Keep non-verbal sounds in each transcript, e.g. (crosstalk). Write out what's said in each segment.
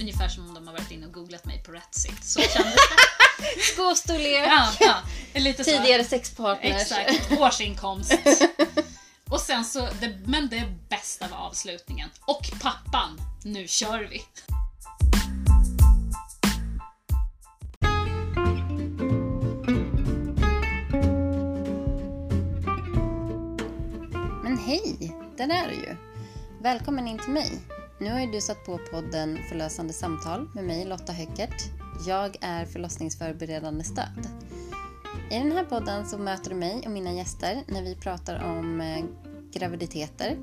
ungefär som om de har varit inne och googlat mig på Ratsit. Så (laughs) kändes det. Skostorlek, Ja, ja. Lite så. tidigare sexpartners. Exakt, årsinkomst. (laughs) Och sen så, det, men det bästa var avslutningen. Och pappan, nu kör vi. Men hej, där är du ju. Välkommen in till mig. Nu har ju du satt på podden Förlösande samtal med mig Lotta Höckert. Jag är förlossningsförberedande stöd. I den här podden så möter du mig och mina gäster när vi pratar om eh, graviditeter,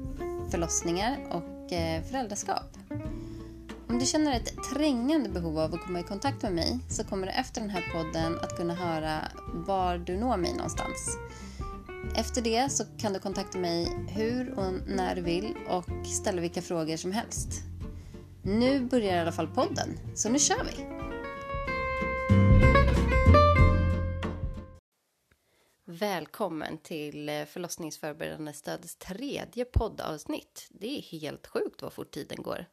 förlossningar och eh, föräldraskap. Om du känner ett trängande behov av att komma i kontakt med mig så kommer du efter den här podden att kunna höra var du når mig någonstans. Efter det så kan du kontakta mig hur och när du vill och ställa vilka frågor som helst. Nu börjar i alla fall podden, så nu kör vi! Välkommen till eh, förlossningsförberedande stöds tredje poddavsnitt. Det är helt sjukt vad fort tiden går.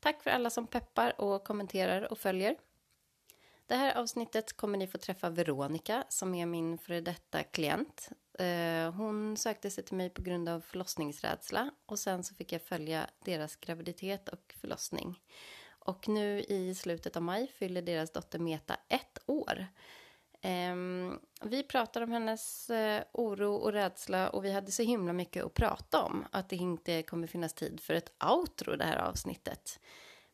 Tack för alla som peppar och kommenterar och följer. Det här avsnittet kommer ni få träffa Veronica som är min före detta klient. Eh, Hon sökte sig till mig på grund av förlossningsrädsla och sen så fick jag följa deras graviditet och förlossning. Och nu i slutet av maj fyller deras dotter Meta ett år. Eh, vi pratade om hennes eh, oro och rädsla och vi hade så himla mycket att prata om att det inte kommer finnas tid för ett outro det här avsnittet.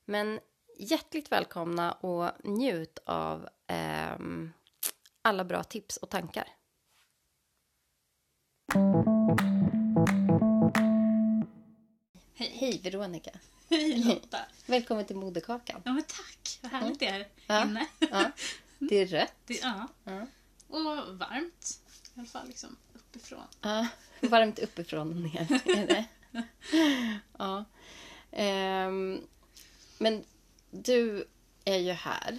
Men hjärtligt välkomna och njut av ehm, alla bra tips och tankar. Hej. Hej Veronica! Hej Lotta. Välkommen till Moderkakan. Ja men tack, vad härligt det är Ja. inne. Ja, det är rött. Det, ja. Ja. Och varmt. I alla fall liksom uppifrån. Ja, varmt uppifrån och ner är det. Ja. Ehm, men du är ju här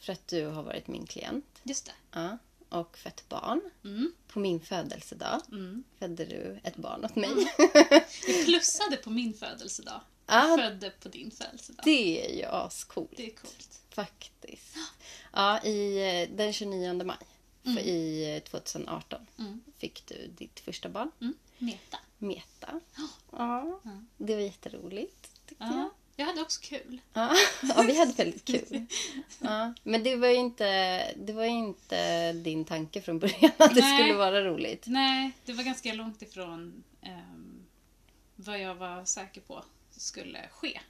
för att du har varit min klient Just det. ja, och fött barn. Mm. På min födelsedag Mm. födde du ett barn åt mig. (laughs) Jag plussade på min födelsedag. Jag födde på din födelsedag. Det är ju ascoolt. Det är coolt. Faktiskt. Ja, i, eh, den 29 maj för i eh, 2018 Mm. fick du ditt första barn, Mm. Meta. Meta. (gasps) Ja, det var jätteroligt tyckte jag. Ja. Jag hade också kul. Ja, (laughs) ja, vi hade väldigt kul. Ja, men det var ju inte, det var inte din tanke från början att det Nej. skulle vara roligt. Nej, det var ganska långt ifrån ehm, vad jag var säker på skulle ske.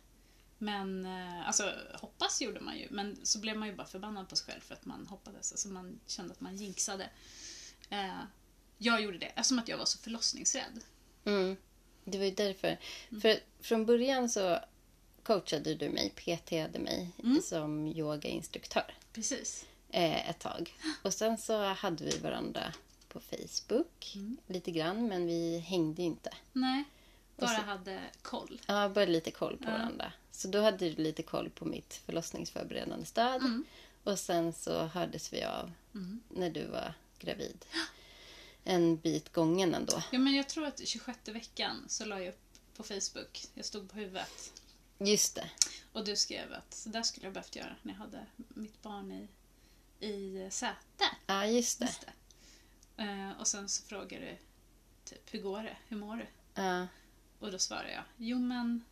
Men, eh, alltså hoppas gjorde man ju, men så blev man ju bara förbannad på sig själv för att man hoppades. Alltså man kände att man jinxade. Eh, jag gjorde det eftersom att jag var så förlossningsrädd. Mm. Det var ju därför. Mm. För från början så coachade du mig, PTade mig Mm. som yogainstruktör Precis. eh, ett tag. Och sen så hade vi varandra på Facebook Mm. lite grann, men vi hängde inte. Nej, bara så- hade koll. Ja, bara lite koll på Ja. varandra. Så då hade du lite koll på mitt förlossningsförberedande stöd. Mm. Och sen så hördes vi av Mm. när du var gravid. En bit gången ändå. Ja, men jag tror att 26 veckan så la jag upp på Facebook, jag stod på huvudet. Just det. Och du skrev att så där skulle jag behövt göra när jag hade mitt barn i, i säte. Ja, just det. Just det. Eh, och sen så frågar du typ, hur går det? Hur mår du? Ja, Och då svarar jag, jo men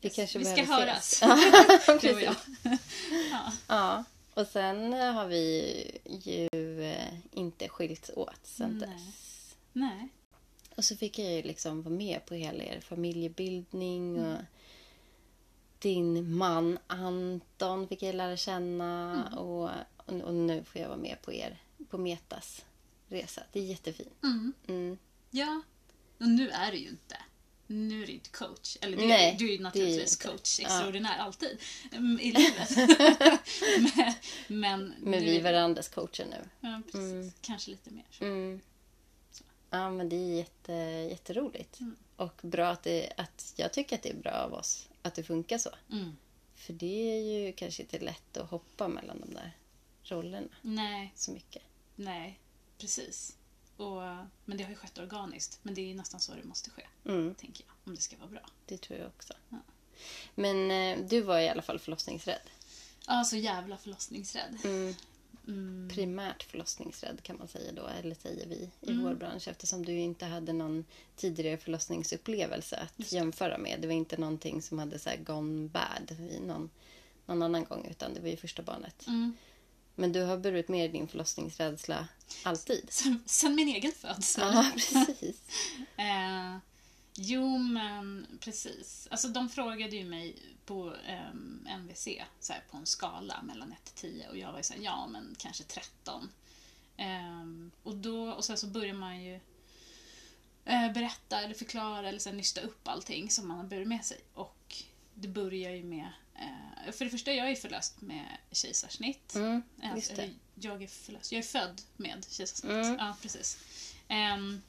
vi kanske vi ska höras. (laughs) (laughs) du och jag. (laughs) ja. Ja, och sen har vi ju eh, inte skilts åt sen Nej. dess. Nej. Och så fick jag ju liksom vara med på hela er familjebildning och din man Anton fick jag lära känna och, och, och nu får jag vara med på er, på Metas resa. Det är jättefint. Mm. Mm. Ja. Och nu är du ju inte. Nu är du inte coach. Eller du, Nej, du är ju är naturligtvis inte. coach Ja. extraordinär alltid mm, i (laughs) livet. (laughs) men men, Men vi är är- varandras coacher nu. Ja, precis. Mm. Kanske lite mer. Mm. Ja, men det är jätte, jätteroligt. Mm. Och bra att, det, att jag tycker att det är bra av oss att det funkar så. Mm. För det är ju kanske inte lätt att hoppa mellan de där rollerna Nej, så mycket. nej, precis. Och, men det har ju skett organiskt. Men det är nästan så det måste ske, Mm, tänker jag. Om det ska vara bra. det tror jag också. Ja. Men eh, du var i alla fall förlossningsrädd. Ja, så jävla förlossningsrädd. Mm. Mm. Primärt förlossningsrädd kan man säga då, eller säger vi i Mm. vår bransch eftersom du inte hade någon tidigare förlossningsupplevelse att Just jämföra med. Det var inte någonting som hade så gone bad i någon, någon annan gång utan det var ju första barnet. Mm. Men du har burit med din förlossningsrädsla alltid. Sen, sen min egen födsel. Ja, precis. (laughs) Eh, jo, men precis. Alltså, de frågade ju mig på ehm, MVC så här, på en skala mellan 1 till 10 och jag var ju såhär, ja men kanske 13. Ehm, och, då, och sen så börjar man ju eh, berätta eller förklara eller så här, nysta upp allting som man har burit med sig. Och det börjar ju med, eh, för det första jag är förlöst med kejsarsnitt. Mm, eller Jag är, förlöst. jag är född med kejsarsnitt. Mm. Ja, precis. Ehm,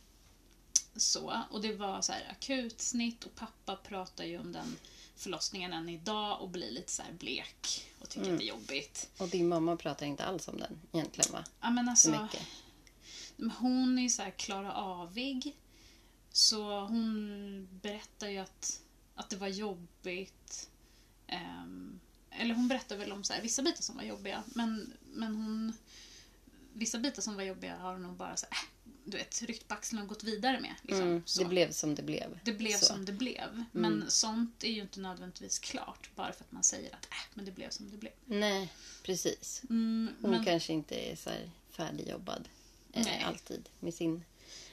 så, och det var så här akutsnitt och pappa pratar ju om den förlossningen än idag och blir lite så här blek och tycker Mm. att det är jobbigt. Och din mamma pratar inte alls om den egentligen va? Ja, men Så alltså, mycket. hon är ju så här Klara Avig. Så hon berättar ju att, att det var jobbigt. Ehm, eller hon berättar väl om så här, vissa bitar som var jobbiga. Men, men hon... Vissa bitar som var jobbiga har hon nog bara så här, äh, du vet, ryckt på axlarna och gått vidare med. Liksom, Mm, det blev som det blev. Det blev Så. som det blev. Men sånt är ju inte nödvändigtvis klart bara för att man säger att äh, men det blev som det blev. Nej, precis. Mm, Hon men, kanske inte är så färdigjobbad eh, alltid med sin,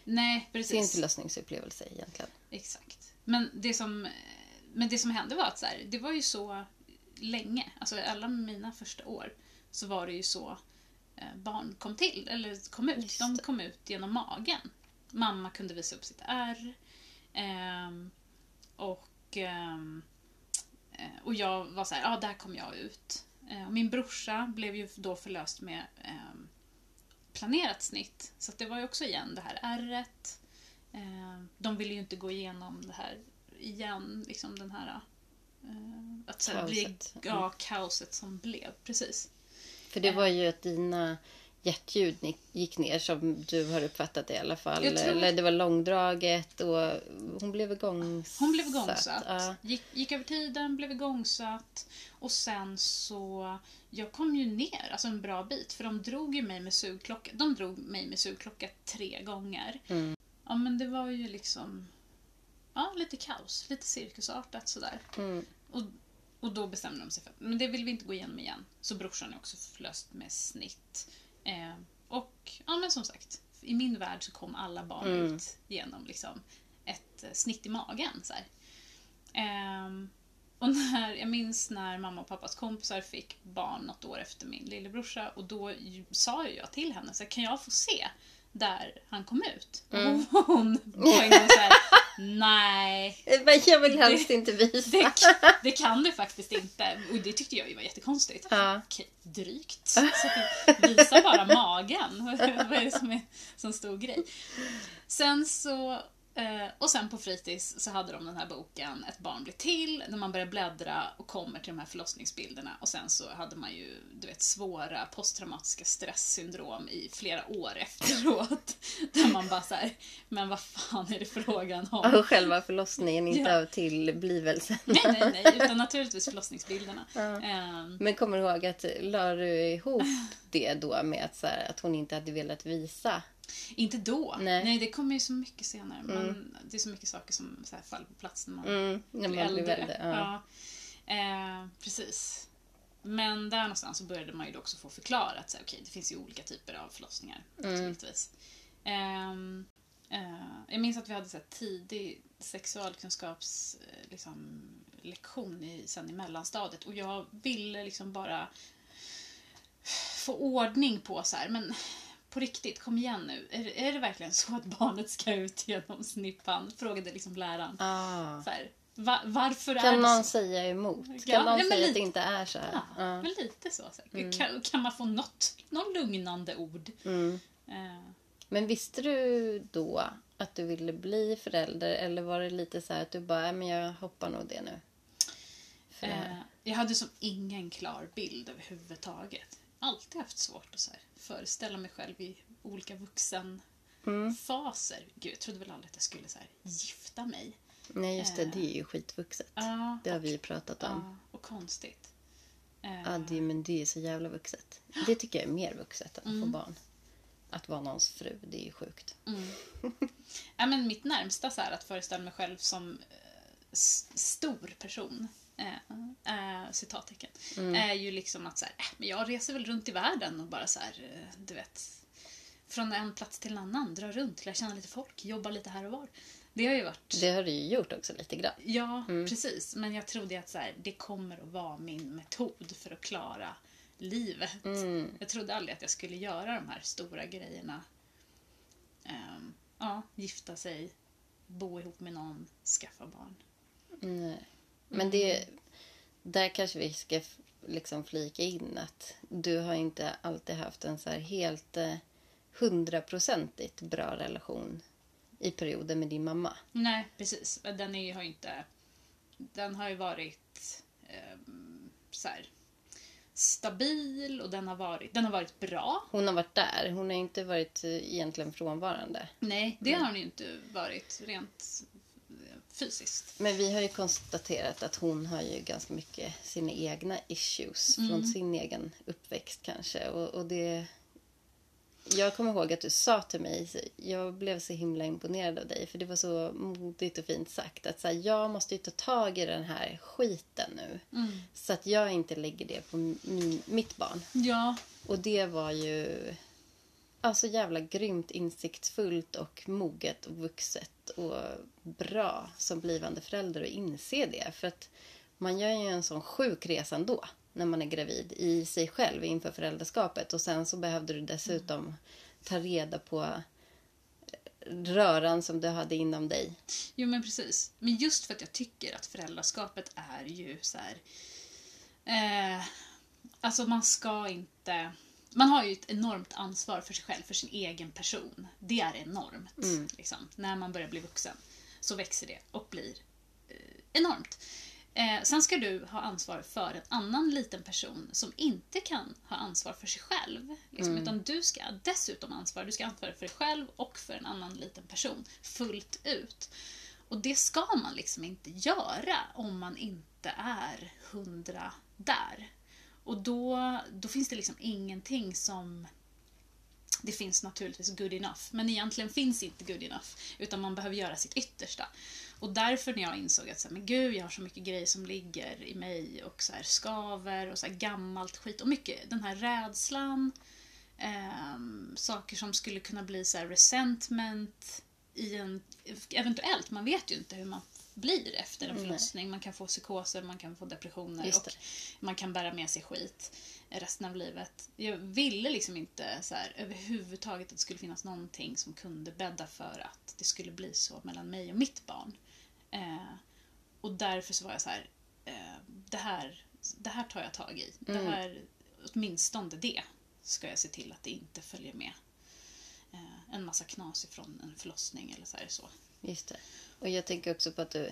nej, sin förlossningsupplevelse egentligen. Exakt. Men det som, men det som hände var att så här, det var ju så länge, alltså alla mina första år, så var det ju så barn kom till, eller kom ut. Just De kom ut genom magen. Mamma kunde visa upp sitt ärr. ehm, och, ehm, eh, och jag var så här, ja där kom jag ut. Eh, min brorsa blev ju då förlöst med ehm, planerat snitt. Så det var ju också igen det här ärret. Eh, de ville ju inte gå igenom det här igen, liksom den här... Eh, att så här, bli, Kaoset. ja, kaoset som blev, precis. För det var ju att dina hjärtljud gick ner som du har uppfattat det i alla fall. Jag tror- Eller det var långdraget och hon blev igångsatt. Hon blev igångsatt, Ja. gick, gick över tiden, blev igångsatt och sen så... Jag kom ju ner alltså en bra bit för de drog ju mig med sugklocka. De drog mig med sugklocka tre gånger. Mm. Ja men det var ju liksom... Ja, lite kaos, lite cirkusartat sådär. Mm. Och, och då bestämde de sig för att men det vill vi inte gå igenom igen. Så brorsan är också förlöst med snitt. Eh, och ja, men som sagt, i min värld så kom alla barn Mm. ut genom liksom ett eh, snitt i magen. Så. Ehm, och när, jag minns när mamma och pappas kompisar fick barn något år efter min lillebrorsa och då ju- sa jag till henne så här, kan jag få se där han kom ut? Mm. Och hon var en gång (laughs) så här, nej. Men jag vill helst inte visa. Det, det kan du faktiskt inte. Och det tyckte jag ju var jättekonstigt. Ja. Okej, drygt. Så visa bara magen. (laughs) Vad är det som är som stor grej? Sen så... eh, Och sen på fritids så hade de den här boken Ett barn blir till, när man börjar bläddra och kommer till de här förlossningsbilderna. Och sen så hade man ju, du vet, svåra posttraumatiska stresssyndrom i flera år (laughs) efteråt. Där man bara så här, men vad fan är det frågan om? Av själva förlossningen, inte Ja. av tillblivelsen. Nej, nej, nej, (laughs) utan naturligtvis förlossningsbilderna. Ja. Ehm, Men kommer du ihåg att la du ihop det då med att, så här, att hon inte hade velat visa? Inte då. Nej. Nej. det kommer ju så mycket senare. Men det är så mycket saker som så faller på plats när man Mm, när blir man äldre. äldre. Ja. Ja. Eh, precis. Men där någonstans så började man ju också få förklarat att okay, det finns ju olika typer av förlossningar. Mm. Ehm, eh, jag minns att vi hade så här tidig sexualkunskaps eh, liksom, lektion i, sen i mellanstadiet och jag ville liksom bara få ordning på så här, men på riktigt, kom igen nu. Är, är det verkligen så att barnet ska ut genom snippan? Frågade liksom läraren. Ah. Så här, va, varför är Kan det någon så? säga emot? Kan Ja, någon ja, säga att lite. det inte är så här? Ja, Ja. men lite så. här. Kan, kan man få något, någon lugnande ord? Mm. Eh, Men visste du då att du ville bli förälder eller var det lite så här att du bara, "Nej, men jag hoppar nog det nu? Det. Eh, jag hade som ingen klar bild överhuvudtaget. Alltid haft svårt att så här, föreställa mig själv i olika vuxenfaser. Mm. Gud, jag trodde väl aldrig att jag skulle så här, gifta mig. Nej, just det. Det är ju skitvuxet. Ja, Det har vi ju pratat om. ja, och konstigt. Eh, Ja, det, men det är så jävla vuxet. Det tycker jag är mer vuxet än att få barn. Att vara någons fru, det är ju sjukt. ja, men mitt närmsta så här, att föreställa mig själv som eh, stor person, eh, eh, citattecken, är ju liksom att så här, äh, men jag reser väl runt i världen och bara så här, eh, du vet, från en plats till en annan, dra runt, lära känna lite folk, jobba lite här och var. Det har ju varit Det har du ju gjort också lite grann. Ja, precis. Men jag trodde att så här, det kommer att vara min metod för att klara livet. Jag trodde aldrig att jag skulle göra de här stora grejerna. Ehm, ja, gifta sig, bo ihop med någon, skaffa barn. Nej. Men det, där kanske vi ska liksom flika in att du har inte alltid haft en så här helt eh, hundraprocentigt bra relation i perioder med din mamma. Nej, precis. Den är, har ju inte... Den har ju varit ehm, så här, stabil och den har varit, den har varit bra. Hon har varit där. Hon har inte varit eh, egentligen frånvarande. Nej, det har den ju inte varit rent eh, fysiskt. Men vi har ju konstaterat att hon har ju ganska mycket sina egna issues från sin egen uppväxt kanske. Och, och det... Jag kommer ihåg att du sa till mig, jag blev så himla imponerad av dig för det var så modigt och fint sagt att så här, jag måste ju ta tag i den här skiten nu. Så att jag inte lägger det på min, mitt barn. Ja, Och det var ju alltså jävla grymt insiktsfullt och moget och vuxet och bra som blivande förälder att inse det. För att man gör ju en sån sjuk resa ändå när man är gravid i sig själv inför föräldraskapet och sen så behövde du dessutom ta reda på röran som du hade inom dig. Jo men precis. Men just för att jag tycker att föräldraskapet är ju så här... Eh, alltså man ska inte... Man har ju ett enormt ansvar för sig själv, för sin egen person. Det är enormt. Liksom. När man börjar bli vuxen så växer det och blir eh, enormt. Eh, sen ska du ha ansvar för en annan liten person som inte kan ha ansvar för sig själv. Liksom, Utan du ska dessutom ansvara. Du ska ansvara för dig själv och för en annan liten person fullt ut. Och det ska man liksom inte göra om man inte är hundra där. Och då, då finns det liksom ingenting som det finns naturligtvis good enough, men egentligen finns inte good enough. Utan man behöver göra sitt yttersta. Och därför när jag insåg att så här, men gud, jag har så mycket grejer som ligger i mig och så här, skaver och så här, gammalt skit. Och mycket den här rädslan, ehm, saker som skulle kunna bli så här, resentment i en, eventuellt, man vet ju inte hur man blir efter en Nej. förlossning. Man kan få psykoser, man kan få depressioner och man kan bära med sig skit resten av livet. Jag ville liksom inte så här, överhuvudtaget att det skulle finnas någonting som kunde bädda för att det skulle bli så mellan mig och mitt barn. Eh, och därför så var jag så här, eh, det här, det här tar jag tag i. Det här, åtminstone det ska jag se till att det inte följer med eh, en massa knas ifrån en förlossning eller så här så. Just det. Och jag tänker också på att, du,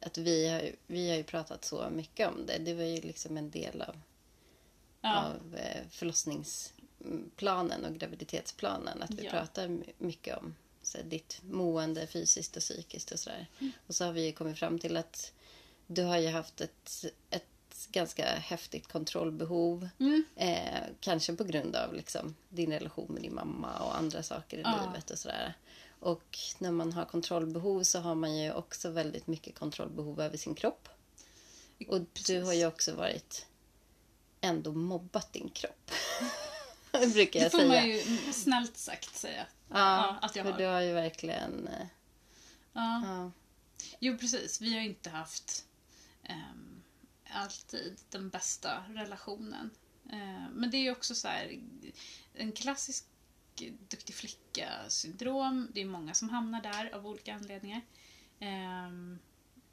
att vi, har, vi har ju pratat så mycket om det. Det var ju liksom en del av, Ja, av eh, förlossningsplanen och graviditetsplanen. Att vi Ja. pratar my- mycket om så här, ditt mående fysiskt och psykiskt och sådär. Mm. Och så har vi ju kommit fram till att du har ju haft ett, ett ganska häftigt kontrollbehov. Mm. Eh, kanske på grund av liksom, din relation med din mamma och andra saker i Ja. livet och sådär. Och när man har kontrollbehov så har man ju också väldigt mycket kontrollbehov över sin kropp. Och du har ju också varit ändå mobbat din kropp. (laughs) Det brukar det jag får säga. man ju snällt sagt säga. Ja, att jag för har. du har ju verkligen... eh, Ja. Ja. Jo, precis. Vi har inte haft ehm, alltid den bästa relationen. Eh, men det är ju också så här, en klassisk duktig flicka-syndrom. Det är många som hamnar där av olika anledningar. Ehm,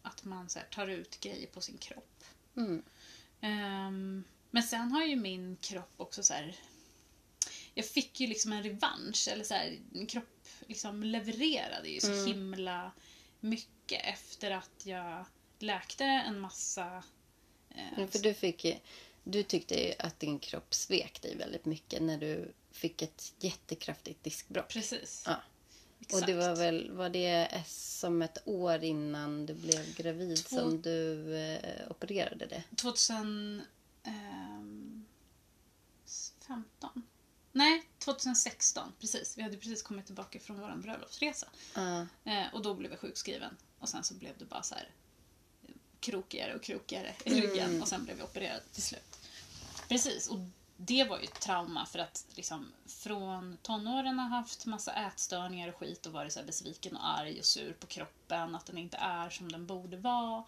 att man så här, tar ut grejer på sin kropp. Mm. Ehm, men sen har ju min kropp också så här... Jag fick ju liksom en revansch, eller så här, min kropp liksom levererade ju så Mm. himla mycket efter att jag läkte en massa... eh, Ja, För du, fick, du tyckte ju att din kropp svek dig väldigt mycket när du fick ett jättekraftigt diskbråck. Precis. Ja. Och det var väl, var det som ett år innan du blev gravid Två- som du eh, opererade det? 2015? Nej, 2016. Precis. Vi hade precis kommit tillbaka från vår bröllopsresa. Ja. Eh, och då blev jag sjukskriven. Och sen så blev det bara så här krokigare och krokigare i ryggen. Och sen blev jag opererad till slut. Precis. Och det var ju ett trauma för att liksom från tonåren har haft massa ätstörningar och skit och varit så besviken och arg och sur på kroppen. Att den inte är som den borde vara.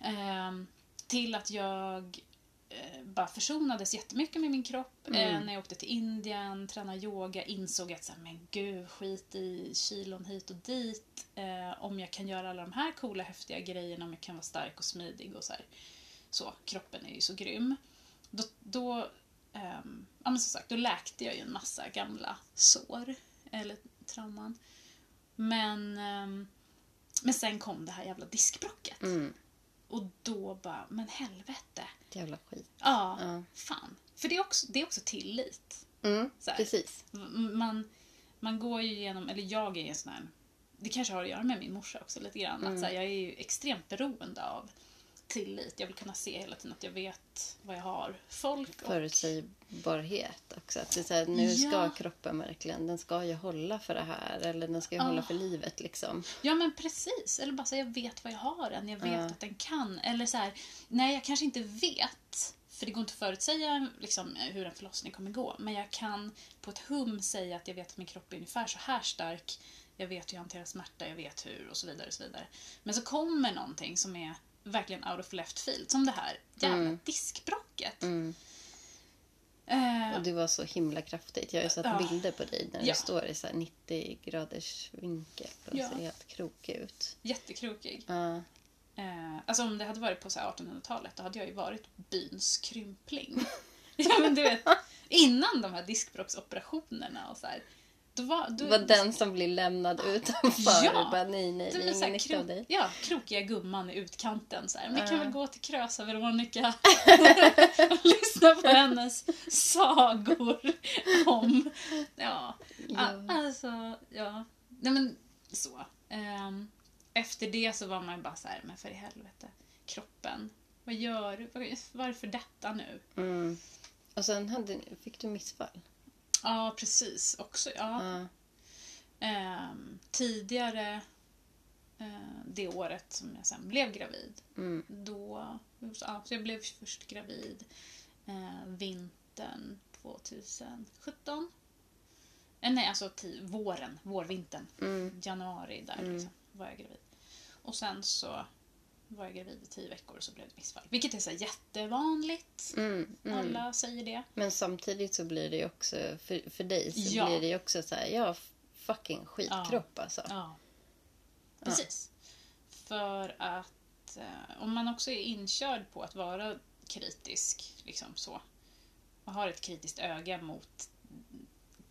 Ehm, till att jag eh, bara försonades jättemycket med min kropp. Eh, när jag åkte till Indien, tränade yoga, insåg att så här, men gud, skit i kilon hit och dit. Eh, om jag kan göra alla de här coola, häftiga grejerna, om jag kan vara stark och smidig och så här. Så, kroppen är ju så grym. Då, då, ehm, ja, men som sagt, då läkte jag ju en massa gamla sår, eller trauman. Men, ehm, men sen kom det här jävla diskbråcket. Mm. Och då bara, men helvete. Jävla skit. Ja, Ja. fan. För det är också, det är också tillit. Mm, precis. Man, man går ju igenom, eller jag är en sån här, det kanske har att göra med min morsa också lite grann. Mm. Att så här, jag är ju extremt beroende av tillit. Jag vill kunna se hela tiden att jag vet vad jag har folk. Och, Förutsägbarhet också. Att det är så här, nu ska Ja. kroppen verkligen, den ska ju hålla för det här. Eller den ska ju Ah. hålla för livet liksom. ja men precis, eller bara så här, jag vet vad jag har den, jag vet Ja. att den kan. Eller så här, nej jag kanske inte vet. För det går inte att förutsäga liksom, hur en förlossning kommer gå. Men jag kan på ett hum säga att jag vet att min kropp är ungefär så här stark. Jag vet hur jag hanterar smärta, jag vet hur och så vidare. Och så vidare. Men så kommer någonting som är verkligen out of left field. Som det här jävla diskbråcket. Mm. Eh, Och det var så himla kraftigt. Jag har ju sett Ja. bilder på dig när Ja. du står i så här 90 graders vinkel och Ja. ser helt krokig ut. jättekrokig. Eh, alltså om det hade varit på så här 1800-talet då hade jag ju varit byns krympling. (laughs) ja men du vet, innan de här diskbråcksoperationerna och så här. Då var, Det var den som blir lämnad utanför. Ja. Och bara, nej, nej, du det är ingen nytta av dig. Ja, krokiga gumman i utkanten. Så här. Vi kan Ja. väl gå till Krösa Veronica och (laughs) (laughs) lyssna på hennes sagor om... Ja, Ja. Alltså, ja. Nej men så. Ehm, efter det så var man bara så här, men för i helvete, kroppen. Vad gör du? Varför detta nu? Mm. Och sen hade, fick du missfall. Ja, precis. Också, ja. Ja. Ehm, tidigare eh, det året som jag sen blev gravid, Mm. då... Ja, så jag blev först gravid eh, vintern 2017. Eh, nej, alltså våren, vårvintern. Mm. Januari där Mm. liksom, var jag gravid. Och sen så var jag gravid i tio veckor och så blev det missfall. Vilket är så jättevanligt. Mm. Mm. Alla säger det. Men samtidigt så blir det ju också, för, för dig så Ja. blir det ju också så här, ja, fucking skitkropp alltså. Ja. Precis. För att eh, om man också är inkörd på att vara kritisk, liksom så, och har ett kritiskt öga mot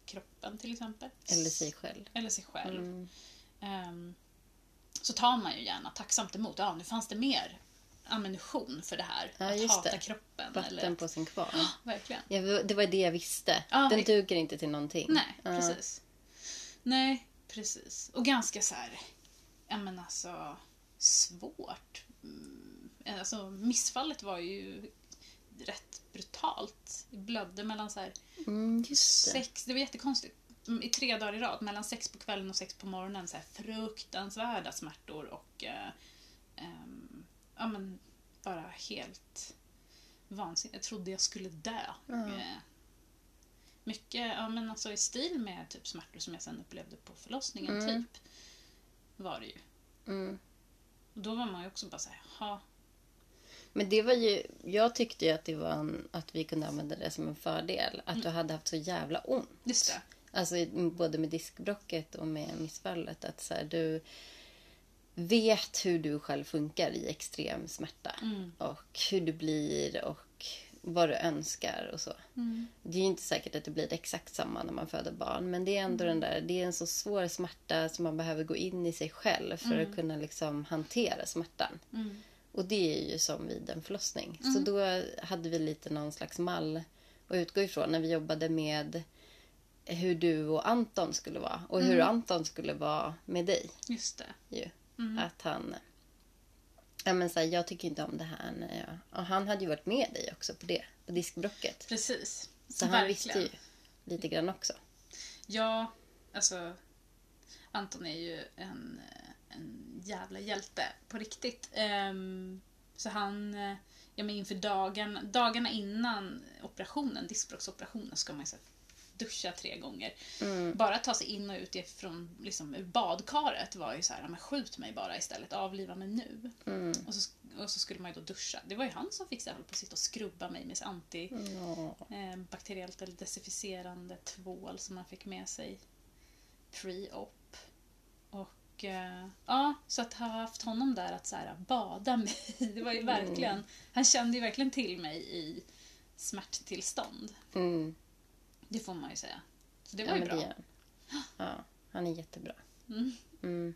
kroppen till exempel. Eller sig själv. Eller sig själv. Mm. Ehm, så tar man ju gärna tacksamt emot. Ja, nu fanns det mer ammunition för det här. Ja, att hata det. kroppen. Vatten eller... på sin kvarn. Ja, verkligen. Ja, det var det jag visste. Ja, Den duger inte till någonting. Nej, Ja. precis. Nej, precis. Och ganska så här, ja men alltså, svårt. Mm, Alltså, missfallet var ju rätt brutalt. Det blödde mellan så här Mm, sex, det var jättekonstigt. Mm, I tre dagar i rad, mellan sex på kvällen och sex på morgonen, så här fruktansvärda smärtor och eh, ehm, ja men bara helt vansinnigt. Jag trodde jag skulle dö. Ja. Eh, mycket, ja men alltså i stil med typ smärtor som jag sen upplevde på förlossningen, Mm. typ. Var det ju. Mm. Och då var man ju också bara såhär, jaha. Men det var ju, jag tyckte ju att det var en, att vi kunde använda det som en fördel. Att Mm. du hade haft så jävla ont. Just det. Alltså både med diskbrocket och med missfallet. Att så här, du vet hur du själv funkar i extrem smärta. Mm. Och hur du blir och vad du önskar och så. Mm. Det är ju inte säkert att det blir exakt samma när man föder barn. Men det är ändå den där, det är en så svår smärta som man behöver gå in i sig själv för att kunna liksom hantera smärtan. Mm. Och det är ju som vid en förlossning. Så då hade vi lite någon slags mall att utgå ifrån när vi jobbade med hur du och Anton skulle vara. Och hur Anton skulle vara med dig. Just det. Ju. Att han... Ja, men så här, jag tycker inte om det här. När jag, och han hade ju varit med dig också på det. På diskbrocket. Precis. Så han visste ju lite grann också. Ja, alltså Anton är ju en, en jävla hjälte på riktigt. Ehm, så han, ja men inför dagen, dagarna innan operationen, diskbråcksoperationen, ska man ju här duscha tre gånger. Bara ta sig in och ut ifrån, liksom, ur badkaret var ju så här, men skjut mig bara istället, avliva mig nu. Och, så, och så skulle man ju då duscha. Det var ju han som fick så här, hålla på att sitta och skrubba mig med anti eh, bakteriellt eller desinficerande tvål som man fick med sig pre-op. Och eh, ja, så att ha haft honom där att så här, bada (laughs) mig, det var ju verkligen, han kände ju verkligen till mig i smärttillstånd. Mm. Det får man ju säga. Så det var Ja, ju bra. det han. Ja, han är jättebra. Mm. Mm.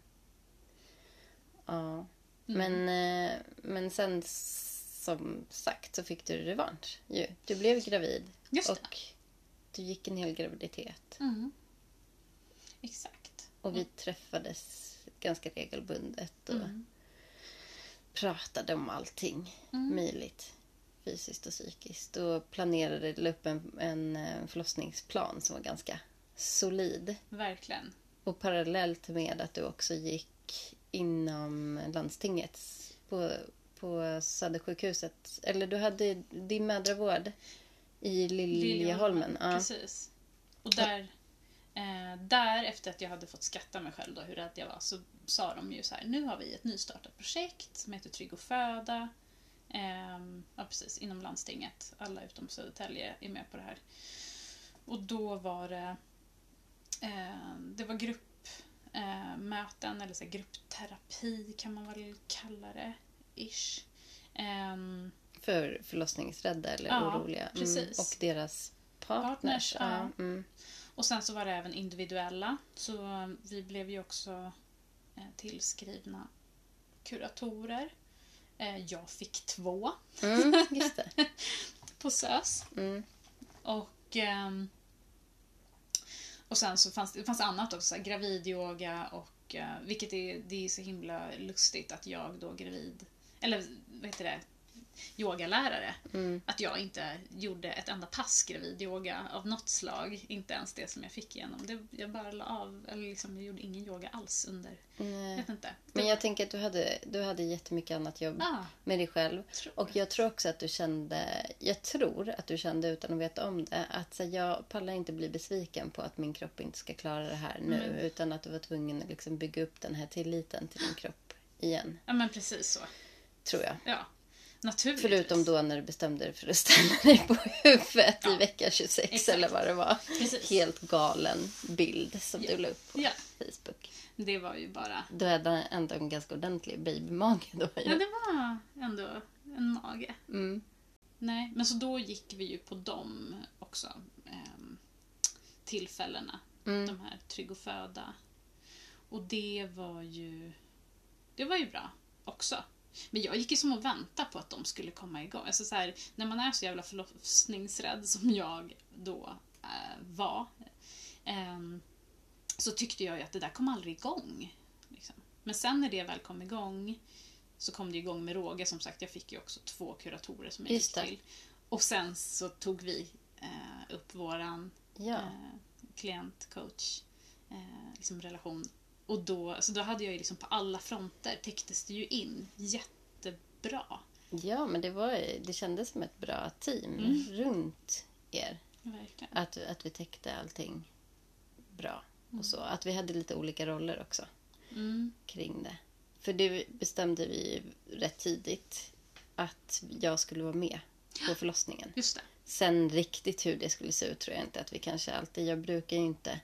Ja. Men, eh, men sen som sagt så fick du revansch. Ju. Du blev gravid och du gick en hel graviditet. Mm. Exakt. Och vi träffades ganska regelbundet och Mm. pratade om allting Mm. möjligt. Fysiskt och psykiskt. Och planerade la upp en, en eh, förlossningsplan som var ganska solid. Verkligen. Och parallellt med att du också gick inom landstingets på, på Södersjukhuset. Eller du hade din mödravård i Liljeholmen. Ja. Precis. Och där, eh, där, efter att jag hade fått skatta mig själv då, hur rädd jag var, så sa de ju så här, nu har vi ett nystartat projekt som heter Trygg och föda. Ehm, ja, precis, inom landstinget. Alla utom Södertälje är med på det här. Och då var det, eh, det var gruppmöten, eh, möten, eller så gruppterapi kan man väl kalla det. Ish. Ehm, För förlossningsrädda eller Ja, oroliga. precis. Och deras partners. Partners, ja. Mm. Och sen så var det även individuella. Så vi blev ju också eh, tillskrivna kuratorer. Eh, jag fick två Mm, (laughs) på SÖS. Mm. Och, ehm, och sen så fanns det fanns annat också, så gravidyoga och eh, vilket är, det är så himla lustigt att jag då gravid, eller vad heter det, yogalärare, Mm. att jag inte gjorde ett enda pass gravidyoga av något slag, inte ens det som jag fick igenom. Det, jag bara la av, eller liksom, jag gjorde ingen yoga alls under, jag vet inte. Men jag tänker att du hade, du hade jättemycket annat jobb Ah, med dig själv. tror Och jag tror också att du kände, jag tror att du kände utan att veta om det, att så, jag pallar inte bli besviken på att min kropp inte ska klara det här nu. Mm. Utan att du var tvungen att liksom bygga upp den här tilliten till din kropp igen. Ja men precis så. Tror jag. Ja, naturligtvis. Förutom då när du bestämde dig för att ställa dig på huvudet i Ja, vecka 26 exakt. eller vad det var. Precis. Helt galen bild som Ja. du la upp på Ja, Facebook. det var ju bara... Du hade ändå en ganska ordentlig babymage då ju. Ja, det var ändå en mage. Mm. Nej, men så då gick vi ju på dem också. ehm, tillfällena. Mm. De här Trygg och föda. Och det var ju... Det var ju bra också. Men jag gick ju som och väntade på att de skulle komma igång. Alltså så här, när man är så jävla förlossningsrädd som jag då eh, var. ehm, så tyckte jag ju att det där kom aldrig igång. Liksom. Men sen när det väl kom igång så kom det igång med råge. Som sagt, jag fick ju också två kuratorer som jag Just gick till. Och sen så tog vi eh, upp våran Ja. eh, klient-coach eh, liksom relation. Och då, så då hade jag ju liksom på alla fronter täcktes det ju in jättebra. Ja, men det, var, det kändes som ett bra team Mm. runt er. Verkligen. Att, att vi täckte allting bra. Och så. Att vi hade lite olika roller också Mm. kring det. För det bestämde vi rätt tidigt att jag skulle vara med på förlossningen. Just det. Sen riktigt hur det skulle se ut tror jag inte att vi kanske alltid... Jag brukar ju inte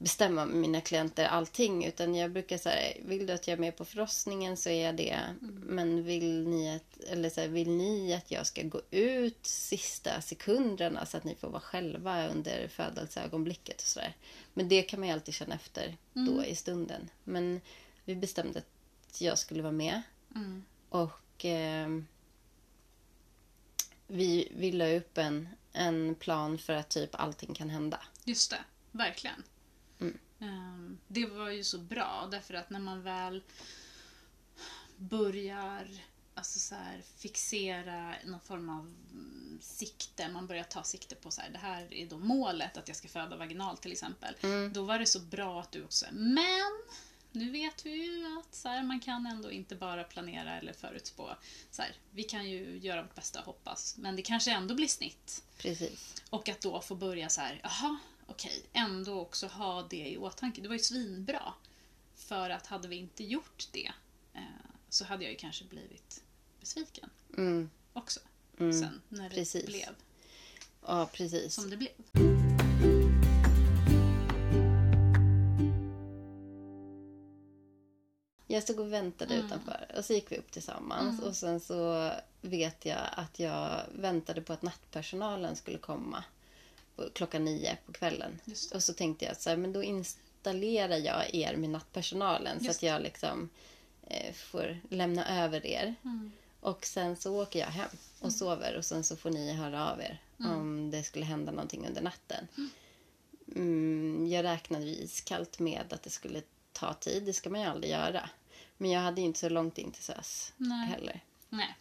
bestämma med mina klienter allting utan jag brukar säga vill du att jag är med på förlossningen så är jag det. Men vill ni, att, eller så här, vill ni att jag ska gå ut sista sekunderna så att ni får vara själva under födelseögonblicket och sådär. Men det kan man ju alltid känna efter då i stunden. Men vi bestämde att jag skulle vara med Mm. och ehm, vi, vi la upp en, en plan för att typ allting kan hända. Just det, verkligen. Ehm, Det var ju så bra därför att när man väl börjar alltså så här, fixera någon form av mm, sikte, man börjar ta sikte på så här, det här är då målet, att jag ska föda vaginalt till exempel. Mm. Då var det så bra att du också men nu vet vi ju att så här, man kan ändå inte bara planera eller förutspå. Så här, vi kan ju göra vårt bästa och hoppas, men det kanske ändå blir snitt. Precis. Och att då få börja så här, jaha, okej, ändå också ha det i åtanke. Det var ju svinbra. För att hade vi inte gjort det eh, så hade jag ju kanske blivit besviken Mm. också. Mm. Sen när det precis. blev Ja, precis. som det blev. Jag stod och väntade Mm. utanför och så gick vi upp tillsammans. Och sen så vet jag att jag väntade på att nattpersonalen skulle komma på- klockan nio på kvällen. Och så tänkte jag så här, men då installerar jag er med nattpersonalen så Just att jag liksom eh, får lämna över er. Mm. Och sen så åker jag hem och sover och sen så får ni höra av er om det skulle hända någonting under natten. Mm, jag räknade ju iskallt med att det skulle ta tid, det ska man ju aldrig göra. Men jag hade ju inte så långt in till SÖS Nej. heller. Nej.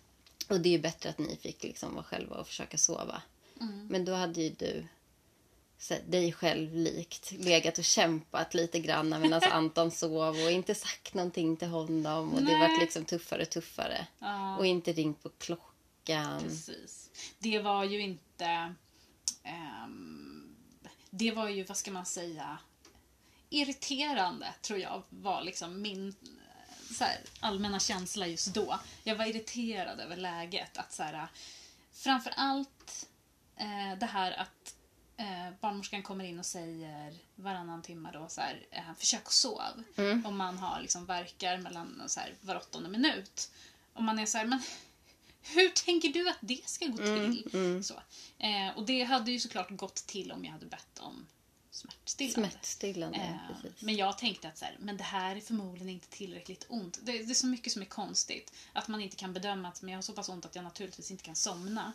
Och det är ju bättre att ni fick liksom vara själva och försöka sova. Mm. Men då hade ju du så, dig själv likt legat och kämpat lite grann medan (laughs) Anton sov och inte sagt någonting till honom. Och det Nej. vart liksom tuffare och tuffare. Ja. Och inte ringt på klockan. Precis. Det var ju inte... ehm, det var ju, vad ska man säga, irriterande tror jag var liksom min eh, här, allmänna känsla just då. Jag var irriterad över läget. Att så här, framför allt eh, det här att eh, barnmorskan kommer in och säger varannan timme då så här, eh, försök att sov. Om man har liksom verkar mellan så här, var åttonde minut. Och man är så här, men hur tänker du att det ska gå till? Så. Eh, och det hade ju såklart gått till om jag hade bett om smärtstillande. Smärtstillande, Eh, men jag tänkte att så här, men det här är förmodligen inte tillräckligt ont. Det, det är så mycket som är konstigt. Att man inte kan bedöma att men jag har så pass ont att jag naturligtvis inte kan somna.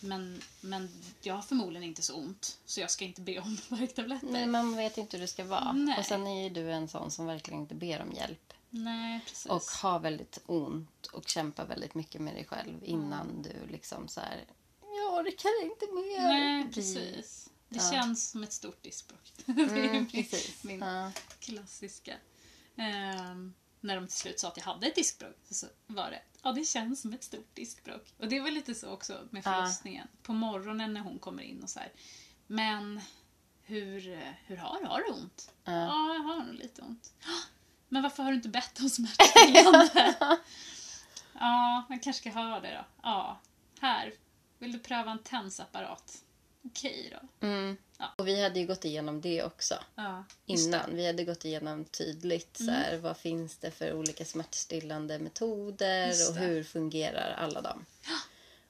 Men, men jag har förmodligen inte så ont, så jag ska inte be om (laughs) värktabletter. Nej, man vet inte hur det ska vara. Nej. Och sen är ju du en sån som verkligen inte ber om hjälp. Nej, precis. Och har väldigt ont och kämpar väldigt mycket med dig själv innan du liksom så här. Jag orkar inte mer. Nej, precis. Det Ja. känns som ett stort diskbråck. (laughs) Mm, min, min Ja. klassiska. Ehm, när de till slut sa att jag hade ett diskbråck så var det ja, det känns som ett stort diskbråck. Och det var lite så också med Ja. förlossningen. På morgonen när hon kommer in och så här. Men hur, hur har du? Har du ont? Ja. Ja, jag har nog lite ont. "Ah, (gasps) Men varför har du inte bett om smärtstillande? (laughs) ja, man kanske ska ha det då. Ja, här. Vill du pröva en tensapparat? Okej då. Mm. Ja. Och vi hade ju gått igenom det också Ja, innan. Vi hade gått igenom tydligt så här, vad finns det för olika smärtstillande metoder Just och det. hur fungerar alla dem.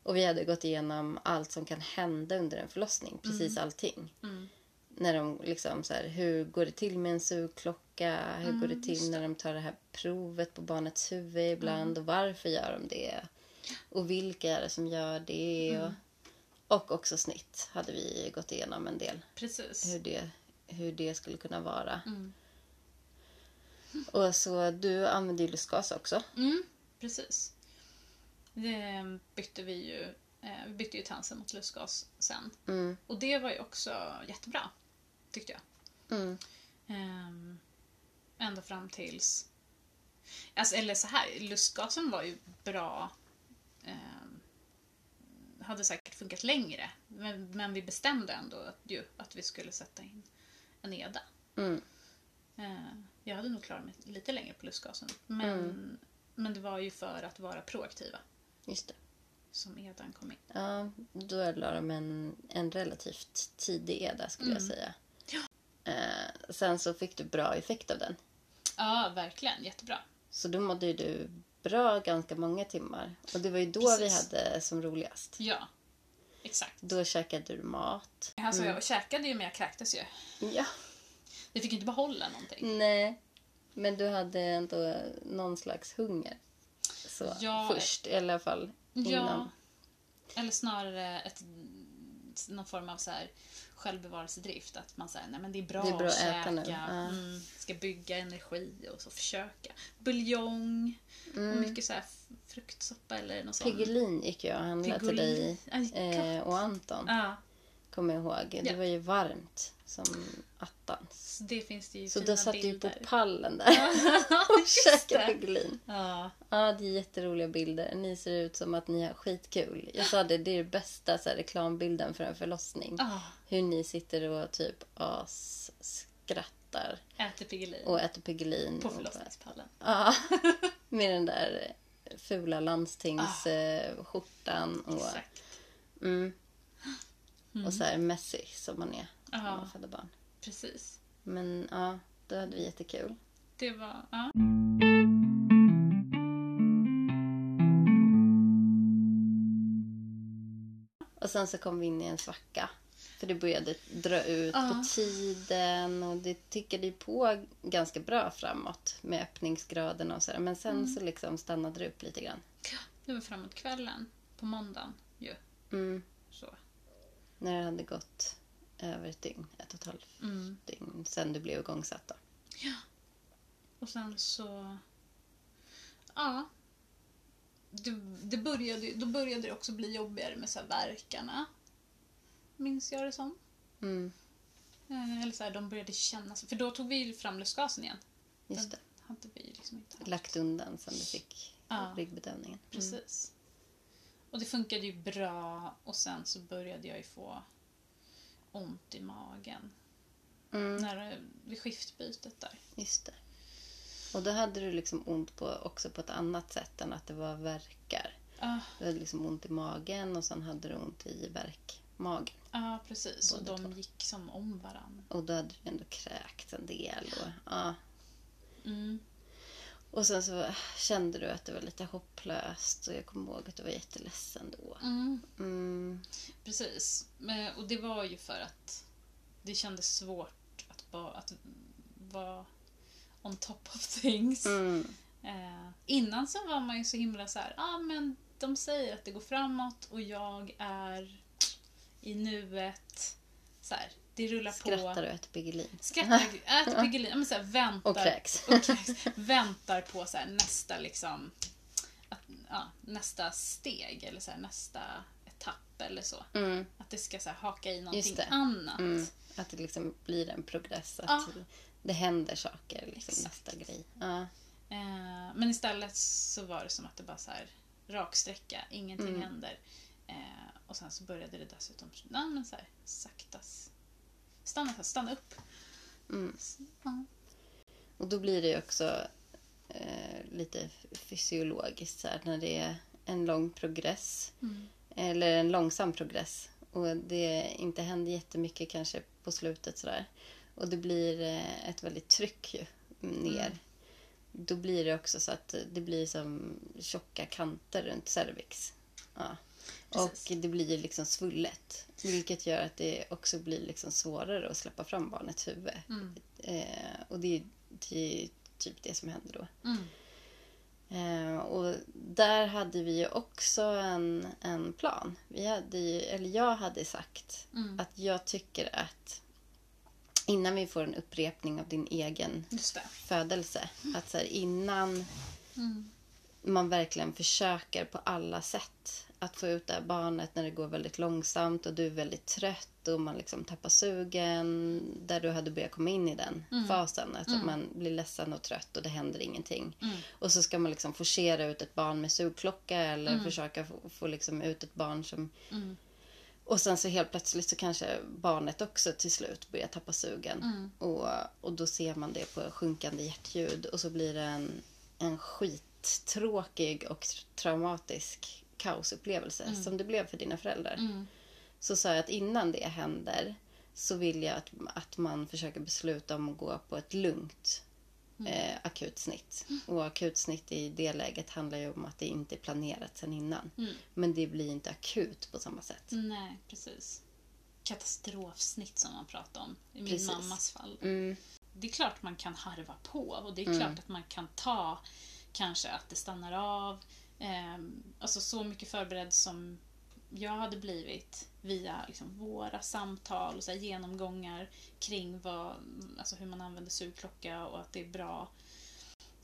Och vi hade gått igenom allt som kan hända under en förlossning, precis allting. Mm. När de liksom så här, hur går det till med en sugklocka? Hur går det till när de tar det här provet på barnets huvud ibland? Och varför gör de det? Och vilka är det som gör det? Och, och också snitt hade vi gått igenom en del Precis. hur det, hur det skulle kunna vara. Mm. Och så du använde ju lustgas också. Mm, precis. Det bytte vi ju. Eh, vi bytte ju tensen mot lustgas sen. Mm. Och det var ju också jättebra, tyckte jag. Mm. Ehm, ända fram tills... Alltså, eller så här, lustgasen var ju bra. ehm, hade säkert funkat längre. Men, men vi bestämde ändå att, ju, att vi skulle sätta in en EDA. Mm. Eh, Jag hade nog klarat mig lite längre på lustgasen. Men, men det var ju för att vara proaktiva Just det. som EDAn kom in. Ja, då la de en, en relativt tidig EDA skulle jag säga. Ja. Eh, sen så fick du bra effekt av den. Ja, verkligen. Jättebra. Så då mådde ju du bra ganska många timmar. Och det var ju då vi Precis. hade som roligast. Ja, exakt. Då käkade du mat. Alltså jag käkade ju men jag kräktes ju. Ja. Jag fick ju inte behålla någonting. Nej. Men du hade ändå någon slags hunger. Så Ja. först i alla fall. Innan. Ja. Eller snarare ett, någon form av så här självbevarelsedrift. Att man säger nej men det är bra, Det är bra att att äta käka. nu, ja. Mm, ska bygga energi och så försöka. Buljong och mycket så här fruktsoppa eller något sånt. Piggelin gick jag och handlade till dig Aj, eh, och Anton. Ja, Kommer jag ihåg. Det Ja. var ju varmt som attans. så det finns det ju Så fina då satt du ju på bilder. pallen där (laughs) (laughs) och käkade. Piggelin. Ja, Ja, det är jätteroliga bilder. Ni ser ut som att ni har skitkul. Jag sa det, det är den bästa så här, reklambilden för en förlossning. ah, Hur ni sitter och typ as skrattar äter Piggelin och äter Piggelin. på och förlossningspallen. Ja, (laughs) med den där fula landstingsskjortan och, Exakt. mm, och så här messy som man är när Ja. man föder barn. Precis. Men ja, då hade vi jättekul. Det var... Ja. Och sen så kom vi in i en svacka. För det började dra ut Ja. på tiden och det tickade ju på ganska bra framåt med öppningsgraden och sådär. Men sen Mm. så liksom stannade det upp lite grann. Det var framåt kvällen. På måndagen ju. Mm. Så. När det hade gått över ett dygn, ett och ett halvt Mm. dygn sen du blev igångsatt då. Och sen så... Ja. Det, det började, då började det också bli jobbigare med så här verkarna. Minns jag det som. Mm, Eh, Eller så här, de började kännas... För då tog vi fram lustgasen igen. just Den det. hade vi liksom inte haft. Lagt undan sen du fick Ja. ryggbedövningen. Mm. Precis. Och det funkade ju bra och sen så började jag ju få ont i magen. Mm, När, vid skiftbytet där. just det. Och då hade du liksom ont på, också på ett annat sätt än att det var verkar. Ja, Du hade liksom ont i magen och sen hade du ont i värkmagen. ja precis. Och Båda de två. gick som om varann. Och då hade du ändå kräkt en del. Och, ja. Mm. Och sen så kände du att det var lite hopplöst och jag kommer ihåg att du var jätteledsen då. Mm. Mm, Precis. Och det var ju för att det kändes svårt att, bara, att vara on top of things. mm, Eh, innan så var man ju så himla så här, ah, men de säger att det går framåt och jag är i nuet. Så här, det rullar skrattar på. och äter Piggelin? Skrattar, (laughs) äter Piggelin, ja, så här, väntar. Och kräks. och kräks. Väntar på så här, nästa liksom, att, ja, nästa steg eller så här, nästa etapp eller så. Mm, Att det ska så här, haka i någonting annat. mm. Att det liksom blir en progress. Att Ja. det händer saker. Liksom, Exakt. nästa grej. Ja. Eh, men istället så var det som att det bara så här rak sträcka, ingenting Mm. händer. Eh, och sen så började det dessutom nej, men så här, saktas. Stanna, stanna upp. Mm. Ja. Och då blir det också eh, lite fysiologiskt så här, när det är en lång progress. Mm. Eller en långsam progress. Och det inte händer jättemycket kanske på slutet sådär. Och det blir eh, ett väldigt tryck ju, ner. Mm. Då blir det också så att det blir som tjocka kanter runt cervix. Ja. Och det blir liksom svullet. Vilket gör att det också blir liksom svårare att släppa fram barnets huvud. Mm. Eh, och det är, det är typ det som händer då. Mm. Eh, och där hade vi ju också en, en plan. Vi hade ju, eller jag hade sagt Mm. att jag tycker att innan vi får en upprepning av din egen födelse, att så här, innan Mm. man verkligen försöker på alla sätt att få ut det här barnet när det går väldigt långsamt och du är väldigt trött och man liksom tappar sugen. Där du hade börjat komma in i den fasen. Att man blir ledsen och trött och det händer ingenting. Mm. Och så ska man liksom forcera ut ett barn med sugklocka eller försöka få, få liksom ut ett barn som... Mm. Och sen så helt plötsligt så kanske barnet också till slut börjar tappa sugen. Mm. Och, och då ser man det på sjunkande hjärtljud och så blir det en, en skittråkig och traumatisk kaosupplevelse som det blev för dina föräldrar. Mm. Så sa jag att innan det händer så vill jag att, att man försöker besluta om att gå på ett lugnt eh, akutsnitt. Och akutsnitt i det läget handlar ju om att det inte är planerat sen innan. Mm. Men det blir inte akut på samma sätt. Nej, precis. Katastrofsnitt som man pratar om i min Precis. mammas fall. Mm, Det är klart man kan harva på och det är Mm. klart att man kan ta kanske att det stannar av. Eh, alltså så mycket förberedd som jag hade blivit via liksom, våra samtal och så genomgångar kring vad, alltså, hur man använder sugklocka och att det är bra.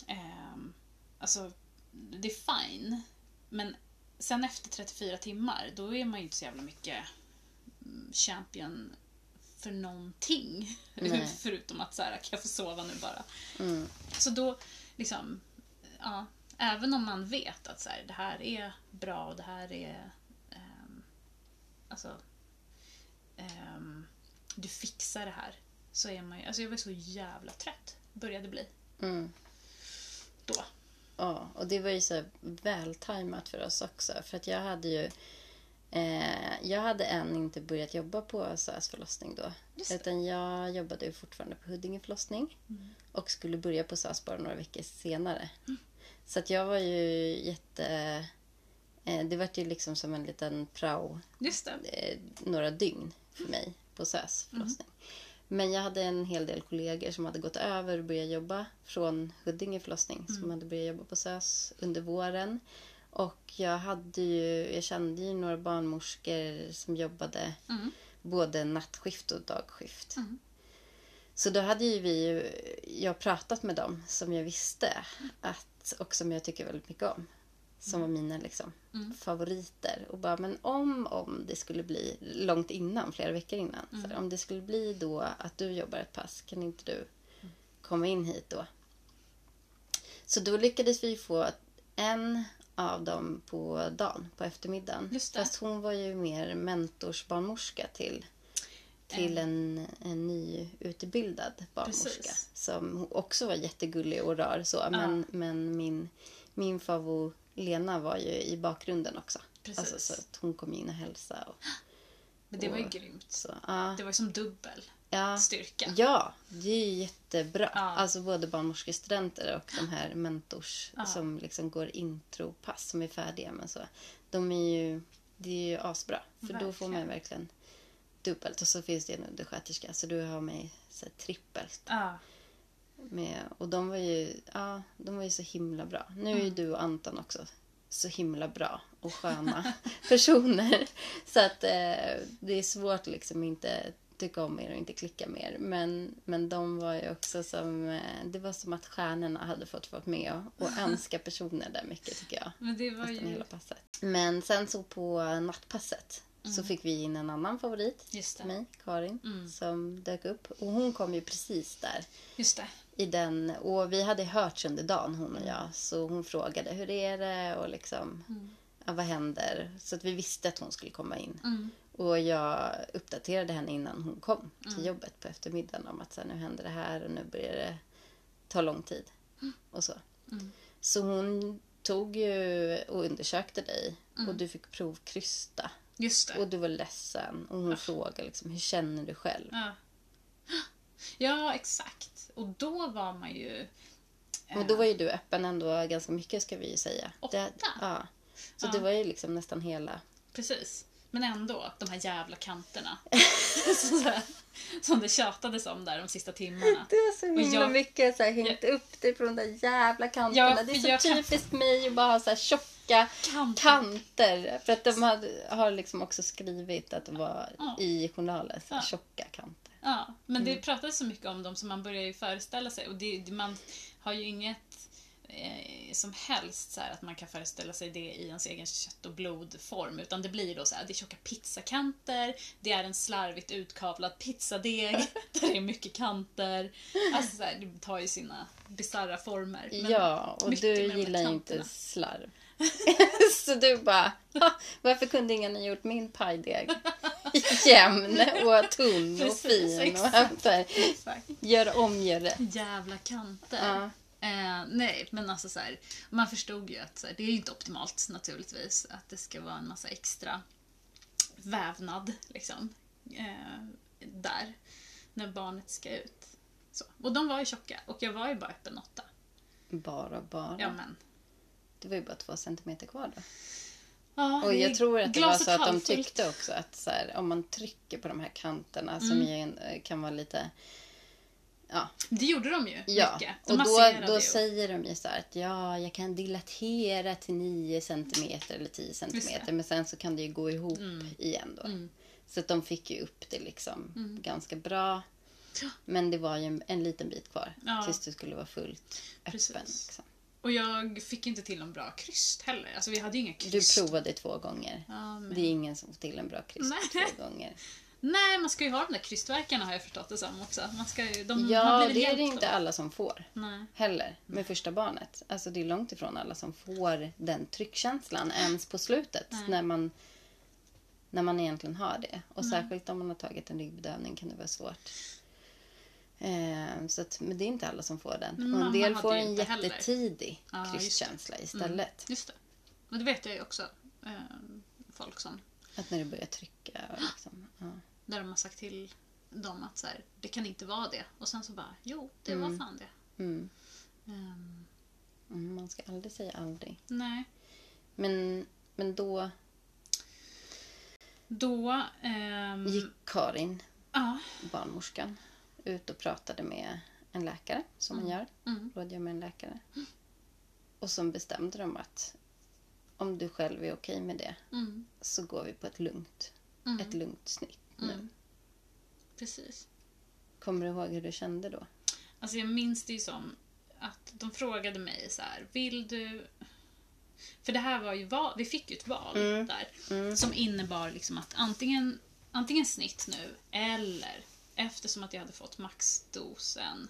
Ehm, alltså, det är fine. Men sen efter 34 timmar, då är man ju inte så jävla mycket mm, champion för någonting. (laughs) Förutom att så här, kan jag få sova nu bara. Mm. Så då, liksom, ja, även om man vet att så här, det här är bra och det här är, ehm, alltså, ehm, du fixar det här. Så är man ju, alltså jag var så jävla trött, började bli Mm. då. Ja, och det var ju så vältajmat för oss också. För att jag hade ju... Eh, jag hade än inte börjat jobba på SÖS förlossning då. Just det. Utan jag jobbade ju fortfarande på Huddinge förlossning. Mm. Och skulle börja på SÖS bara några veckor senare. Så att jag var ju jätte... Eh, det var ju liksom som en liten prao eh, några dygn för mig på SÖS förlossning. Men jag hade en hel del kollegor som hade gått över och börjat jobba från Huddinge förlossning som hade börjat jobba på SÖS under våren. Och jag hade ju, jag kände ju några barnmorskor som jobbade Mm. både nattskift och dagskift. Mm. Så då hade ju vi, jag pratat med dem som jag visste att, och som jag tycker väldigt mycket om. Som var mina liksom, Mm. favoriter. Och bara, men om, om det skulle bli, långt innan, flera veckor innan. Så här, om det skulle bli då att du jobbar ett pass, kan inte du komma in hit då? Så då lyckades vi få en av dem på dagen, på eftermiddagen. Fast hon var ju mer mentorsbarnmorska till, till en, en nyutbildad barnmorska. Precis. Som också var jättegullig och rar så. Men, men min, min favorit Lena var ju i bakgrunden också. Precis. Alltså, så att hon kom in och hälsade. Och, Men det var ju grymt. så, ja. Det var ju som dubbel Ja. styrka. Ja, det är ju jättebra. Ja. Alltså både barnmorskestudenter och de här mentors Ja. som liksom går intropass som är färdiga med så. De är ju, det är ju asbra. För då får man verkligen dubbelt. Och så finns det en undersköterska så du har mig så trippelt. Ja. Med, och de var ju, ja, de var ju så himla bra. Nu är ju du och Anton också så himla bra och sköna (laughs) personer. Så att eh, det är svårt liksom inte tycka om er och inte klicka mer. Men, men de var ju också som, eh, det var som att stjärnorna hade fått vara med och, och (laughs) önska personer där mycket tycker jag. Men det var ju... hela passet. Men sen så på nattpasset så fick vi in en annan favorit Just det. mig, Karin, Mm. som dök upp. Och hon kom ju precis där Just det. i den, och vi hade hörts under dagen hon och jag. Så hon frågade hur är det och liksom, ja, vad händer? Så att vi visste att hon skulle komma in. Mm. Och jag uppdaterade henne innan hon kom till jobbet på eftermiddagen om att så här, nu händer det här och nu börjar det ta lång tid. Och så. Mm. Så hon tog ju och undersökte dig och du fick provkrysta. Just det. Och du var ledsen och hon frågade liksom, hur känner du själv? Ja. ja, exakt. Och då var man ju... Och då var ju du öppen ändå ganska mycket ska vi ju säga. Åtta? Det, ja. Så Ja. det var ju liksom nästan hela... Precis. Men ändå, de här jävla kanterna. (laughs) Som det tjatades om där de sista timmarna. Det är så himla jag- mycket så här, hängt upp dig på de där jävla kanterna. Ja, det är så jag typiskt mig att bara ha så här tjocka Kanter. kanter. För att de hade, har liksom också skrivit att det var Ja. i journalen, så Ja. tjocka kanter. Ja, men det pratades så mycket om dem så man börjar ju föreställa sig. Och det, man har ju inget eh, som helst så här att man kan föreställa sig det i ens egen kött och blodform. Utan det blir då så här, det är tjocka pizzakanter, det är en slarvigt utkavlad pizzadeg, (laughs) där det är mycket kanter. Alltså så här, det tar ju sina bisarra former. Ja, och du gillar inte slarv. (laughs) så du bara, "Ha, varför kunde ingen ha gjort min pajdeg jämn och tunn och Precis, fin? Och så här, Exakt. gör om, gör rätt. Jävla kanter. Ja. Eh, nej, men alltså så här, man förstod ju att här, det är ju inte optimalt naturligtvis att det ska vara en massa extra vävnad liksom eh, där när barnet ska ut. Så. Och de var ju tjocka och jag var ju bara öppen åtta. Bara, bara. Ja, men. Det var ju bara två centimeter kvar då. Ja, Och det jag tror att det var så att de tyckte också att så här, om man trycker på de här kanterna som Mm. ju en- kan vara lite Ja, Det gjorde de ju ja. mycket. De och då, då ju. säger de ju så här att ja, jag kan dilatera till 9 centimeter eller 10 centimeter. Men sen så kan det ju gå ihop igen då. Mm. Så att de fick ju upp det liksom ganska bra. Men det var ju en, en liten bit kvar Ja. tills du skulle vara fullt öppen. Precis. Liksom. Och jag fick inte till någon bra kryst heller. Alltså vi hade ju inga Du kryst. provade två gånger. Ja, men... Det är ingen som får till en bra kryst Nej. två gånger. (laughs) Nej, man ska ju ha de där krystverkarna har jag förstått det som också. Man ska ju, de, Ja, det är det inte alla som får. Nej. Heller, med första barnet. Alltså det är långt ifrån alla som får den tryckkänslan ens på slutet. Nej. När man, när man egentligen har det. Och särskilt om man har tagit en ryggbedövning kan det vara svårt. Eh, så att, men det är inte alla som får den. Men och en del får en inte heller. jättetidig Ja, just istället. Just det. Och det vet jag ju också. Eh, folk som, Att när du börjar trycka. Liksom, ja. där de har sagt till dem att så här, det kan inte vara det. Och sen så bara, jo, det Mm. var fan det. mm. Mm, man ska aldrig säga aldrig. nej. Men, men då Då... ehm, gick Karin Ja. barnmorskan ut och pratade med en läkare, som man gör. Mm. Rådgör med en läkare. Och så bestämde de att om du själv är okej med det Mm. så går vi på ett lugnt, Mm. ett lugnt snitt nu. Mm. Precis. Kommer du ihåg hur du kände då? Alltså jag minns det ju som att de frågade mig så här, vill du... För det här var ju val, vi fick ju ett val Mm. där. Som innebar liksom att antingen, antingen snitt nu eller eftersom att jag hade fått maxdosen.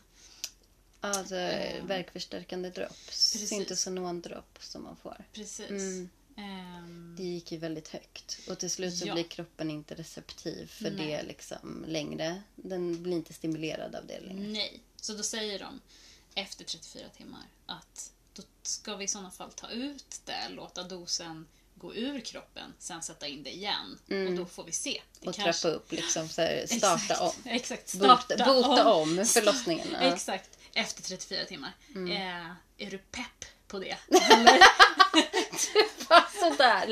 Alltså Ehm. värkförstärkande dropp. Precis. Syntosonon-dropp som man får. Precis. Mm. Ehm, Det gick ju väldigt högt. Och till slut så Ja. blir kroppen inte receptiv för Nej. det liksom längre. Den blir inte stimulerad av det längre. Nej. Så då säger de efter 34 timmar att då ska vi i sådana fall ta ut det, låta dosen gå ur kroppen, sen sätta in det igen. Och då får vi se. Det Mm. Och kanske- trappa upp liksom så här, (laughs) starta Exakt, om. Exakt, starta Bota, bota om. (laughs) om förlossningen. Ja. Exakt, efter 34 timmar. Mm. Eh, är du pepp på det? (laughs) Sådär.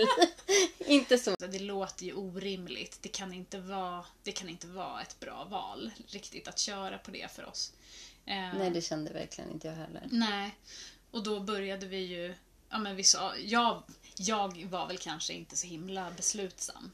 inte så. Det låter ju orimligt. Det kan, inte vara, det kan inte vara ett bra val riktigt att köra på det för oss. Eh, Nej, det kände verkligen inte jag heller. Nej. Och då började vi ju... Ja, men vi sa, jag, jag var väl kanske inte så himla beslutsam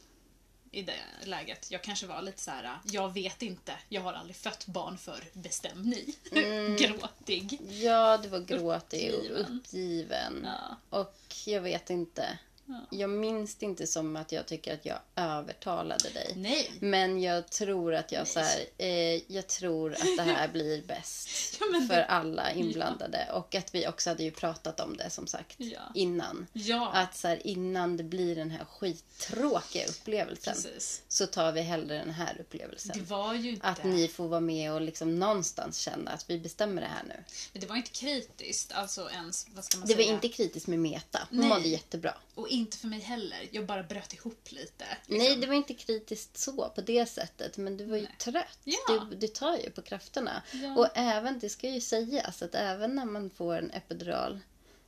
i det läget. Jag kanske var lite så här, jag vet inte, jag har aldrig fött barn för bestäm ni. Mm. (laughs) Gråtig. Ja, du var gråtig och Uppgiven. uppgiven. Ja. Och jag vet inte. Ja. Jag minns det inte som att jag tycker att jag övertalade dig. Nej. Men jag tror att jag så här, eh, jag tror att det här blir (laughs) bäst Ja, för det- alla inblandade. Och att vi också hade ju pratat om det som sagt Ja. innan. Ja, Att så här, innan det blir den här skittråkiga upplevelsen precis. så tar vi hellre den här upplevelsen. Det var ju inte... Att ni får vara med och liksom någonstans känna att vi bestämmer det här nu. Men det var inte kritiskt, alltså ens, vad ska man Det var säga? inte kritiskt med Meta. Hon Nej. mådde jättebra. Och inte för mig heller. Jag bara bröt ihop lite. liksom. Nej, det var inte kritiskt så på det sättet. Men du var ju Nej. trött. Ja. Du, du tar ju på krafterna. Ja. Och även, det ska ju sägas, att även när man får en epidural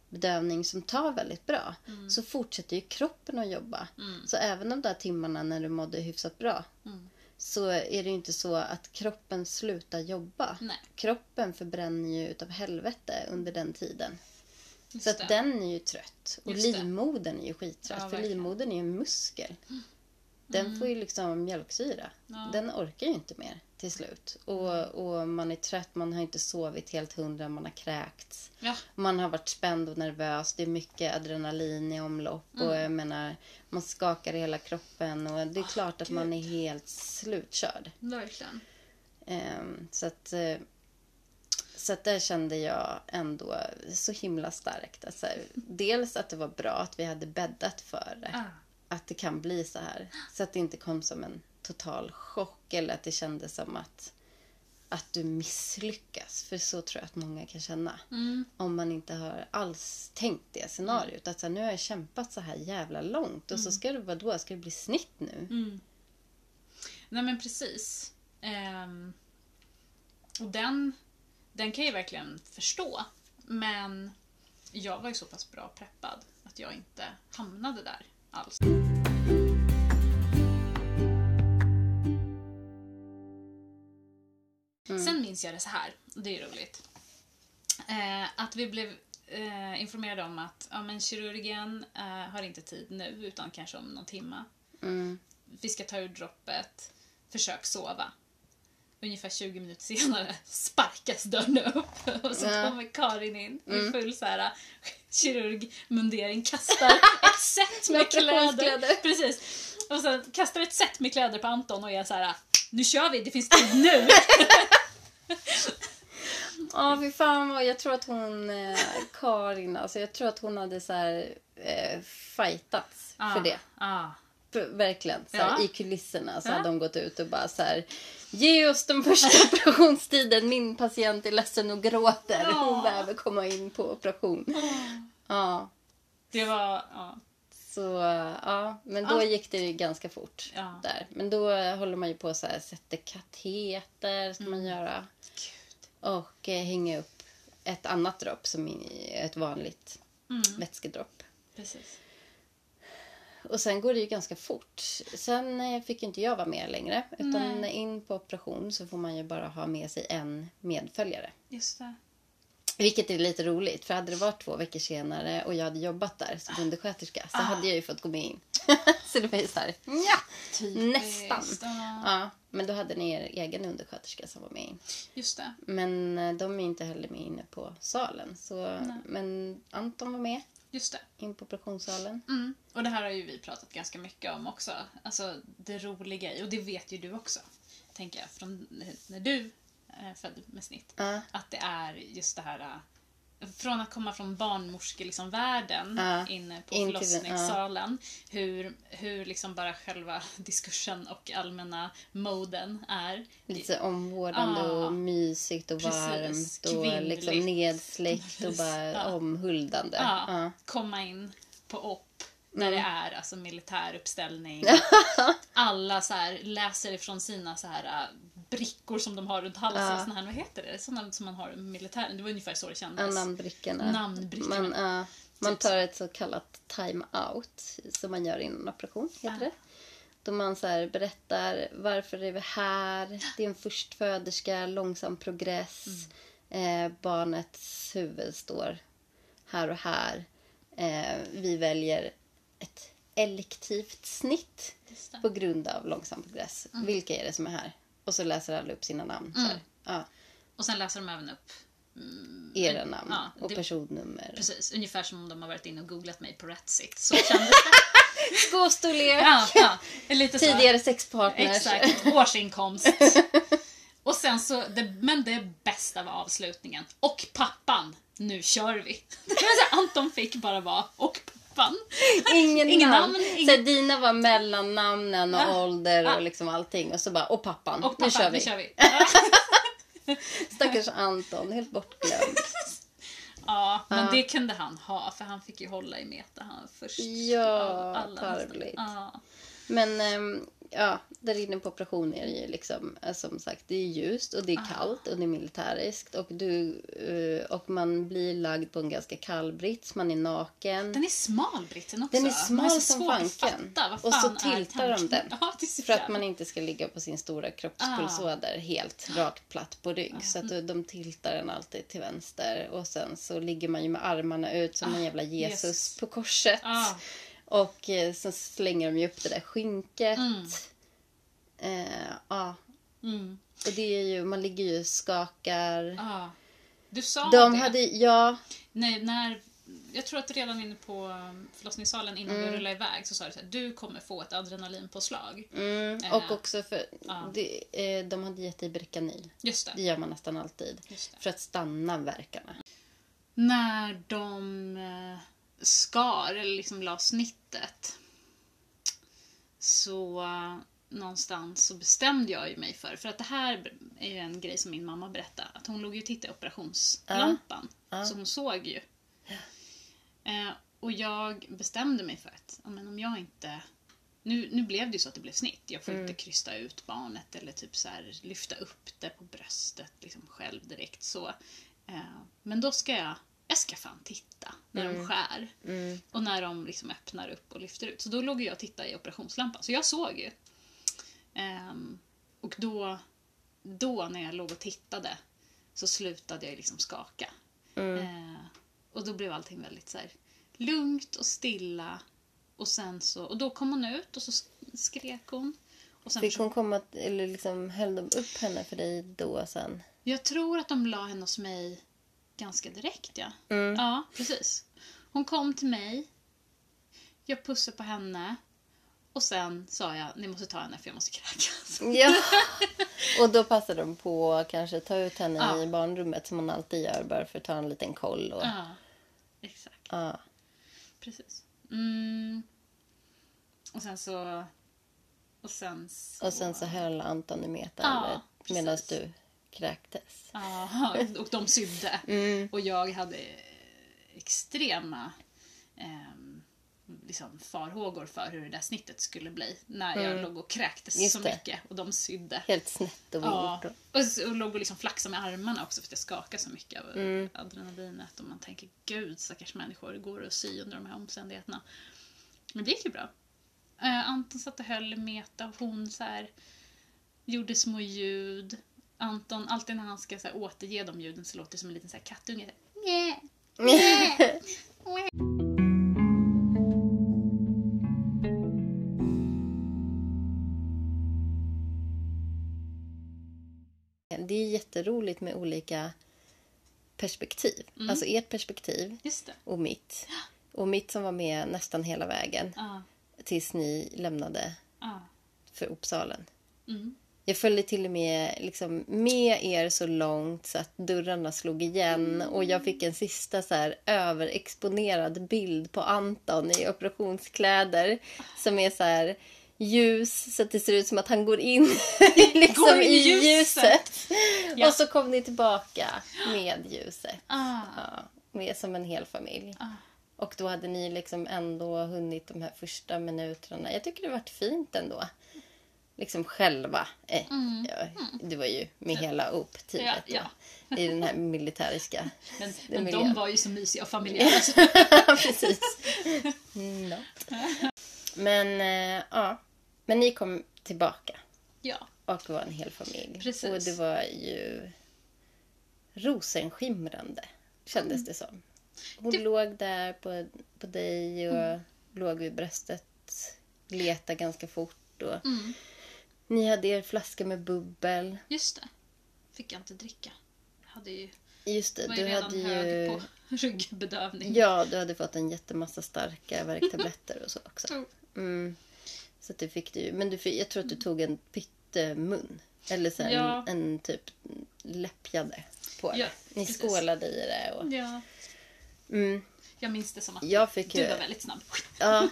bedövning som tar väldigt bra Mm. så fortsätter ju kroppen att jobba. Så även de där timmarna när du mådde hyfsat bra Mm. så är det ju inte så att kroppen slutar jobba. Nej. Kroppen förbränner ju utav helvete under den tiden. Just Så att det. den är ju trött. Och Just livmodern är ju skittrött. Ja, för verkligen. Mm. livmodern är ju en muskel. Den får ju liksom mjölksyra. Ja. Den orkar ju inte mer till slut. Och, och man är trött, man har inte sovit helt hundra, man har kräkts. Ja. Man har varit spänd och nervös. Det är mycket adrenalin i omlopp. Och Mm. jag menar, man skakar i hela kroppen. Och det är klart att man är gud. helt slutkörd. Verkligen. Ehm, så att... Så att där kände jag ändå så himla starkt. Alltså, dels att det var bra att vi hade bäddat för det. Ah. Att det kan bli så här. Så att det inte kom som en total chock. Eller att det kändes som att, att du misslyckas. För så tror jag att många kan känna. Mm. Om man inte har alls tänkt det scenariot. Att så här, nu har jag kämpat så här jävla långt. Och så ska det, vadå, ska det bli snitt nu? Mm. Nej men precis. Ehm, och den, den kan jag verkligen förstå. Men jag var ju så pass bra preppad att jag inte hamnade där alls. Sen minns jag det så här, och det är roligt. Eh, att vi blev eh, informerade om att ja, men kirurgen eh, har inte tid nu, utan kanske om någon timme. Mm. Vi ska ta ur droppet, försök sova. Ungefär 20 minuter senare sparkas dörren upp och så Ja. kommer Karin in i Mm. full så här, kirurgmundering, kastar ett (laughs) set med kläder. Precis. Och sen kastar ett set med kläder på Anton och är så här, nu kör vi, det finns tid nu. (laughs) Ja, fy fan jag tror att hon, eh, Karin, alltså jag tror att hon hade så här eh, fightats för det. Ah. Verkligen. Så här, Ja. I kulisserna så Ja. hade de gått ut och bara så här. Ge oss den första (laughs) operationstiden. Min patient är ledsen och gråter. Hon Ja. behöver komma in på operation. Ja. Det var, ja. Så ja, men då Ja. gick det ganska fort Ja. där. Men då håller man ju på så här, sätter kateter ska Mm. man göra. Och eh, hänga upp ett annat dropp som är ett vanligt Mm. vätskedropp. Precis. Och sen går det ju ganska fort. Sen eh, fick inte jag vara med längre. Utan Nej. in på operation så får man ju bara ha med sig en medföljare. Just det. Vilket är lite roligt. För hade det varit två veckor senare och jag hade jobbat där som undersköterska så Ah. hade jag ju fått gå med in. (laughs) så det var ju så här, ja, nästan. Ja. Ja, men då hade ni er egen undersköterska som var med in. Just det. Men eh, de är inte heller med inne på salen. Så, Nej. men Anton var med Just det. in på operationssalen. Mm. Och det här har ju vi pratat ganska mycket om också. Alltså det roliga i, och det vet ju du också, tänker jag, från när du är född med snitt. Ja. Att det är just det här äh, från att komma från barnmorske liksom världen Ja. inne på In till- förlossningssalen. Hur, hur liksom bara själva (laughs) diskursen och allmänna moden är. Lite omvårdande Ja. och mysigt och Precis. varmt och Kvinnligt. liksom nedsläckt och bara omhuldande. Komma in på OP när Mm. det är alltså militäruppställning. (laughs) Alla så här läser ifrån sina så här brickor som de har runt halsen. Ja. Såna här, vad heter det? Såna som man har i militären. Det var ungefär så det Ja, kändes. namnbrickorna. Namnbrickorna. Man, ja, man Typ tar ett så kallat time-out som man gör innan operation. Heter Ah. det. Då man så berättar varför är vi här. Det är en förstföderska, långsam progress. Mm. Eh, barnets huvud står här och här. Eh, vi väljer ett elektivt snitt på grund av långsam progress. Mm. Vilka är det som är här? Och så läser alla upp sina namn. Så här. Ja, Och sen läser de även upp mm, era namn ja, och det- personnummer. Precis, ungefär som om de har varit inne och googlat mig på Ratsit. Så (laughs) kändes det. Skostorlek! ja, ja, lite så. Tidigare sexpartners. Exakt, (laughs) årsinkomst. Och sen så, det, men det bästa var avslutningen. Och pappan, nu kör vi. (laughs) Det var så här, Anton fick bara vara och pappan. Ingen, Ingen namn. namn, ingen- Så dina var mellannamnen och Ja. ålder Ja. och liksom allting. Och så bara, och pappan. Och pappan, nu kör vi. Nu kör vi. Ja. Stackars Anton, helt bortglömd. (laughs) Ja, men Ja. det kunde han ha för han fick ju hålla i Meta han först. Ja, tarvligt. Men ehm, ja, där inne på operation är det ju liksom, eh, som sagt, det är ljust och det är Ah. kallt och det är militäriskt. Och, du, eh, och man blir lagd på en ganska kall brits, man är naken. Den är smal britten också. Den är smal så som fanken. Och så är tiltar de den. (laughs) Ja, är För att man inte ska ligga på sin stora Ah. kroppspulsåder helt rakt platt på rygg. Så att Mm. de tiltar den alltid till vänster. Och sen så ligger man ju med armarna ut som en Ah, jävla Jesus, Jesus. på korset. Och eh, sen slänger de ju upp det där skynket. Mm. Eh, ja. Mm. Och det är ju, man ligger ju och skakar. Ja. Du sa De det. hade, ja, Nej, när, jag tror att redan inne på um, förlossningssalen innan Mm. vi rullade iväg så sa du att du kommer få ett adrenalinpåslag. mm, Eh, och också för ja. det, eh, de hade gett dig Bricanyl. Just det. Det gör man nästan alltid. För att stanna verkarna. När de eh, skar, eller liksom la snittet, så eh, någonstans så bestämde jag ju mig för, för att det här är ju en grej som min mamma berättade, att hon låg ju och tittade i operationslampan, Ja. så hon såg ju. Eh, och jag bestämde mig för att men om jag inte... Nu, nu blev det ju så att det blev snitt. Jag får inte krysta ut barnet eller typ så här, lyfta upp det på bröstet liksom själv direkt. så. Eh, men då ska jag, jag ska fan titta när de skär. Mm. Och när de liksom öppnar upp och lyfter ut. Så då låg jag och tittade i operationslampan. Så jag såg ju. Ehm, och då då när jag låg och tittade så slutade jag liksom skaka. Mm. Eh, och då blev allting väldigt så här lugnt och stilla. Och sen så, och då kom hon ut och så sk- skrek hon. Och sen Fick hon komma, eller liksom höll de upp henne för dig då sen? Jag tror att de la henne hos mig ganska direkt, ja. Mm. Ja, precis. Hon kom till mig. Jag pussade på henne. Och sen sa jag, ni måste ta henne för jag måste kräkas. Ja. (laughs) Och då passade de på att kanske ta ut henne Ja. i barnrummet som man alltid gör bara för att ta en liten koll. Och, Ja, exakt. ja. Precis. Mm. Och sen så... Och sen så... och sen så höll Anton i Ja, metan medan precis. du kräktes. Ja, och de sydde. Mm. Och jag hade extrema ehm, liksom farhågor för hur det där snittet skulle bli när jag låg och kräktes Mm. Just så det. mycket och de sydde. Helt snett och Ja, och, och låg och liksom flaxade med armarna också för att jag skakade så mycket av Mm. adrenalinet. Och man tänker, gud stackars människor, det går att sy under de här omständigheterna. Men det gick ju bra. Eh, Anton satt och höll i Meta och hon så här, gjorde små ljud. Anton, alltid när han ska så här, återge de ljuden så låter det som en liten så här, kattunge. Nä, (laughs) nä. Det är jätteroligt med olika perspektiv. Mm. Alltså ert perspektiv och mitt. Och mitt som var med nästan hela vägen Ja, tills ni lämnade ja. för Uppsalen. Mm. Jag följde till och med liksom med er så långt så att dörrarna slog igen och jag fick en sista så här överexponerad bild på Anton i operationskläder som är så här ljus så att det ser ut som att han går in (laughs) (laughs) liksom Går in i ljuset. ljuset. Ja. Och så kom ni tillbaka med ljuset. Ah, Ja, med som en hel familj. ah. Och då hade ni liksom ändå hunnit de här första minuterna. Jag tycker det varit fint ändå. Liksom själva. Eh, ja, det var ju med hela upp-teamet Mm. Ja, då, i den här militäriska (laughs) Men, men de var ju så mysiga och familjära. (laughs) Precis. Not. Men eh, ja, men ni kom tillbaka ja. och var en hel familj. Precis. Och det var ju rosenskimrande kändes det som. Hon Det- låg där på, på dig och låg vid bröstet, letade ganska fort. Och Mm. Ni hade er flaska med bubbel. Just det. Fick jag inte dricka. Jag hade ju, Just det, var ju du redan hade hög ju... på (laughs) ryggbedövning. Ja, du hade fått en jättemassa starka värktabletter och så också. Mm. Så du fick du, men du fick, jag tror att du tog en pyttemun. Eller så Ja. en, en typ läppjade på det. Ja, Ni precis. skålade i det. Och, Ja. mm, Jag minns det som att jag fick du ju... var väldigt snabb Ja,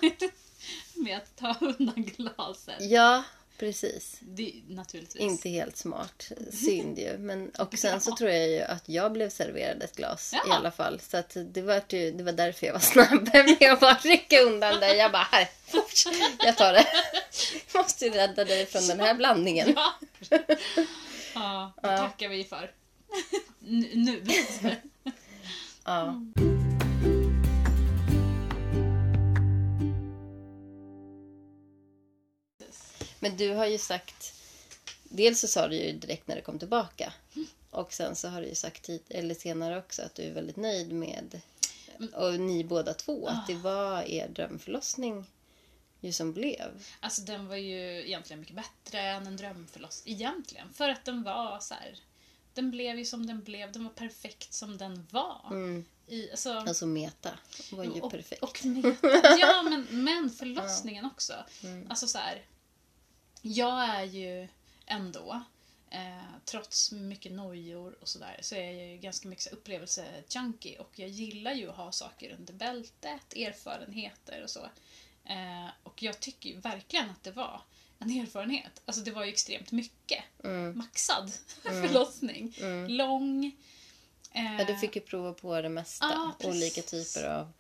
(laughs) med att ta undan glaset. ja, precis. Det, naturligtvis. Inte helt smart. (laughs) Synd ju. Men, och sen så tror jag ju att jag blev serverad ett glas i Ja. alla fall. Så att det, var, ju- det var därför jag var snabb (laughs) med att bara rycka undan det. Jag bara, här, jag tar det. Jag (laughs) måste ju rädda dig från den här blandningen. Ja. ja, det tackar vi för. N- nu. Ja. Men du har ju sagt... Dels så sa du ju direkt när du kom tillbaka. Och sen så har du ju sagt tid, eller senare också att du är väldigt nöjd med, och ni båda två, att det var er drömförlossning ju som blev. Alltså den var ju egentligen mycket bättre än en drömförlossning. Egentligen. För att den var så här. Den blev ju som den blev. Den var perfekt som den var. Mm. I, alltså, Alltså Meta var ju och, perfekt. Och med, ja, men, men förlossningen också. Mm. Alltså så här. Jag är ju ändå, eh, trots mycket nojor och sådär, så är jag ju ganska mycket upplevelse-junkie och jag gillar ju att ha saker under bältet, erfarenheter och så. Eh, och jag tycker ju verkligen att det var en erfarenhet. Alltså det var ju extremt mycket. Mm. Maxad (laughs) förlossning. Lång. eh, Ja, du fick ju prova på det mesta. Precis. Olika typer av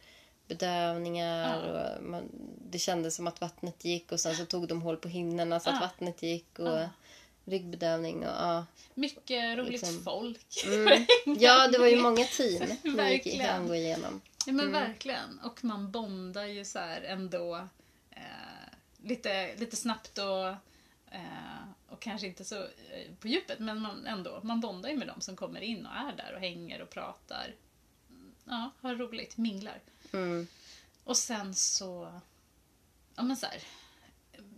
bedövningar. Ja. Och man, det kändes som att vattnet gick och sen så tog de hål på hinnorna så att Ja. vattnet gick. Och Ja. ryggbedövning och ja. Mycket roligt Liksom. folk. Mm. (laughs) Ja, det var ju många team ni gick han gå igenom. Ja men verkligen. Och man bondar ju så här ändå eh, lite, lite snabbt och Eh, och kanske inte så eh, på djupet, men man, ändå. Man bondar ju med dem som kommer in och är där och hänger och pratar. Mm, Ja, har roligt, minglar. Mm. Och sen så... Ja, men så här,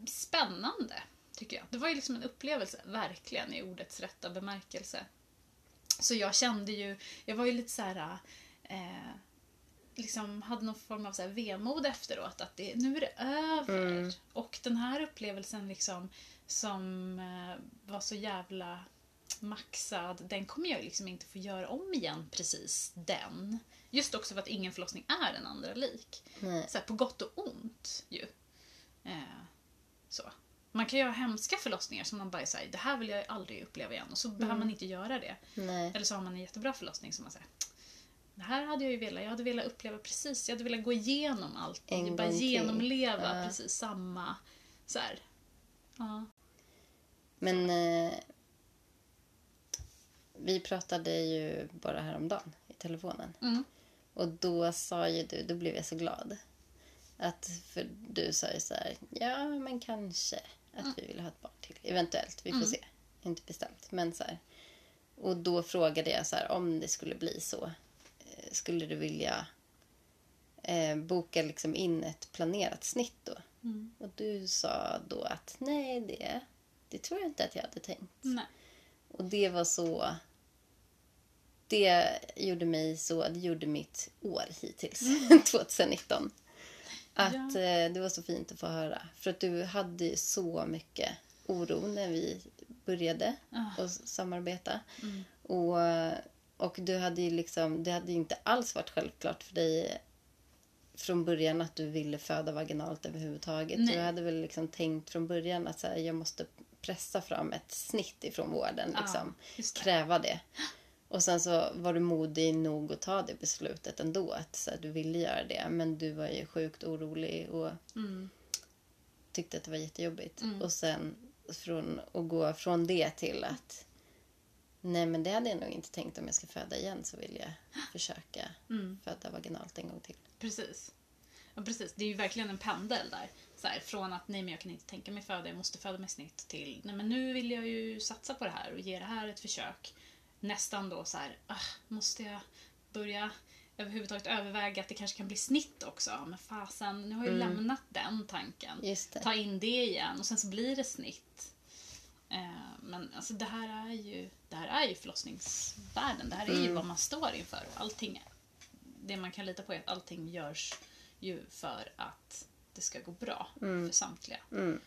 spännande, tycker jag. Det var ju liksom en upplevelse, verkligen, i ordets rätta bemärkelse. Så jag kände ju... Jag var ju lite så här... Eh, liksom hade någon form av så här vemod efteråt, att det, nu är det över. Mm. Och den här upplevelsen liksom som eh, var så jävla maxad, den kommer jag liksom inte få göra om igen precis den. Just också för att ingen förlossning är en andra lik. Nej. Så här, på gott och ont ju. Eh, så. Man kan ha hemska förlossningar som man bara säger det här vill jag aldrig uppleva igen och så behöver man inte göra det. Nej. Eller så har man en jättebra förlossning som man säger det här hade jag ju velat, jag hade velat uppleva precis, jag hade velat gå igenom allt. En bara genomleva Ja. precis samma. Så. Ja. Men eh, vi pratade ju bara häromdagen i telefonen. Mm. Och då sa ju du, då blev jag så glad. Att, för du sa ju så här, ja men kanske att vi vill ha ett barn till. Eventuellt, vi får Mm. se. Inte bestämt, men så här. Och då frågade jag så här, om det skulle bli så. eh, Skulle du vilja eh, boka liksom in ett planerat snitt då? Mm. Och du sa då att nej, det, det tror jag inte att jag hade tänkt. Nej. Och det var så... Det gjorde mig så... Det gjorde mitt år hittills, (laughs) 2019. Att Ja. eh, det var så fint att få höra. För att du hade ju så mycket oro när vi började Ah. och samarbeta. Mm. Och, och du hade ju liksom, det hade ju inte alls varit självklart för dig från början att du ville föda vaginalt överhuvudtaget. Nej. Du hade väl liksom tänkt från början att så här, jag måste pressa fram ett snitt ifrån vården. Liksom. Ja, just det. Kräva det. (gasps) Och sen så var du modig nog att ta det beslutet ändå. Att så här, du ville göra det. Men du var ju sjukt orolig och Mm. tyckte att det var jättejobbigt. Mm. Och sen från, att gå från det till att nej men det hade jag nog inte tänkt om jag ska föda igen så vill jag (gasps) försöka Mm. föda vaginalt en gång till. Precis. Ja, precis. Det är ju verkligen en pendel där. Så här, från att nej men jag kan inte tänka mig föda, jag måste föda med snitt till nej men nu vill jag ju satsa på det här och ge det här ett försök. Nästan då så här, ah, måste jag börja överhuvudtaget överväga att det kanske kan bli snitt också? Men fasen, nu har jag ju lämnat den tanken. Ta in det igen och sen så blir det snitt. Eh, men alltså det här är ju, det här är ju förlossningsvärlden. Det här är ju vad man står inför. Och allting, det man kan lita på är att allting görs ju för att det ska gå bra för samtliga. Mm.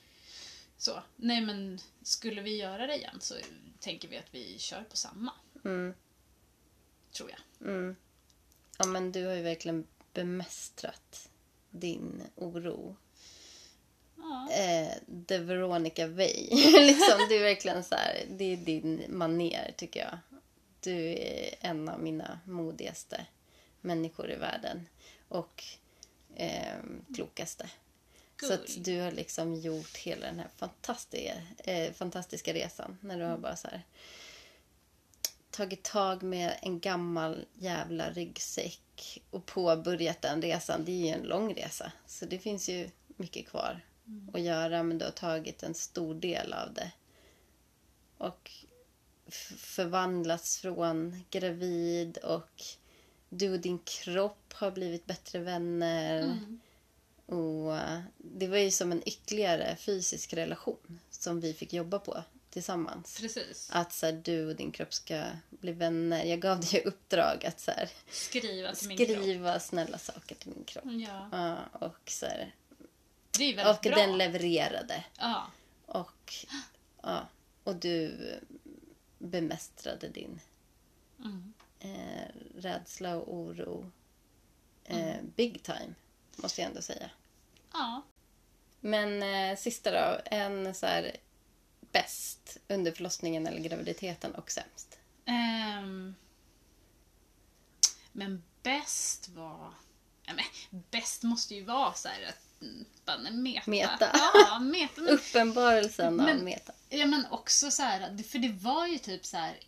Så, nej men skulle vi göra det igen så tänker vi att vi kör på samma. Mm. Tror jag. Mm. Ja men du har ju verkligen bemästrat din oro. Ja. Eh, the Veronica Way. (laughs) liksom, du är verkligen så här, det är din maner tycker jag. Du är en av mina modigaste människor i världen. Och eh, klokaste. Så att du har liksom gjort hela den här fantastiska, eh, fantastiska resan. När du har bara så här tagit tag med en gammal jävla ryggsäck och påbörjat den resan. Det är ju en lång resa. Så det finns ju mycket kvar att göra. Men du har tagit en stor del av det. Och förvandlats från gravid och du och din kropp har blivit bättre vänner. Mm. Och det var ju som en ytterligare fysisk relation som vi fick jobba på tillsammans. Precis. Att så här, du och din kropp ska bli vänner. Jag gav dig uppdrag att så här, Skriva till min kropp. skriva snälla saker till min kropp. Ja, Ja, och så här, och bra. den levererade. Ja, Och, ja, och du bemästrade din mm. eh, rädsla och oro eh, Mm. big time, måste jag ändå säga. ja. Men eh, sista då, en så här bäst under förlossningen eller graviditeten och sämst. Ehm, men bäst var... Men, bäst måste ju vara så här att... mm, bara, Meta. Meta. Ja, meta. Men, Uppenbarelsen av Men- meta. ja, men också så här, för det var ju typ så här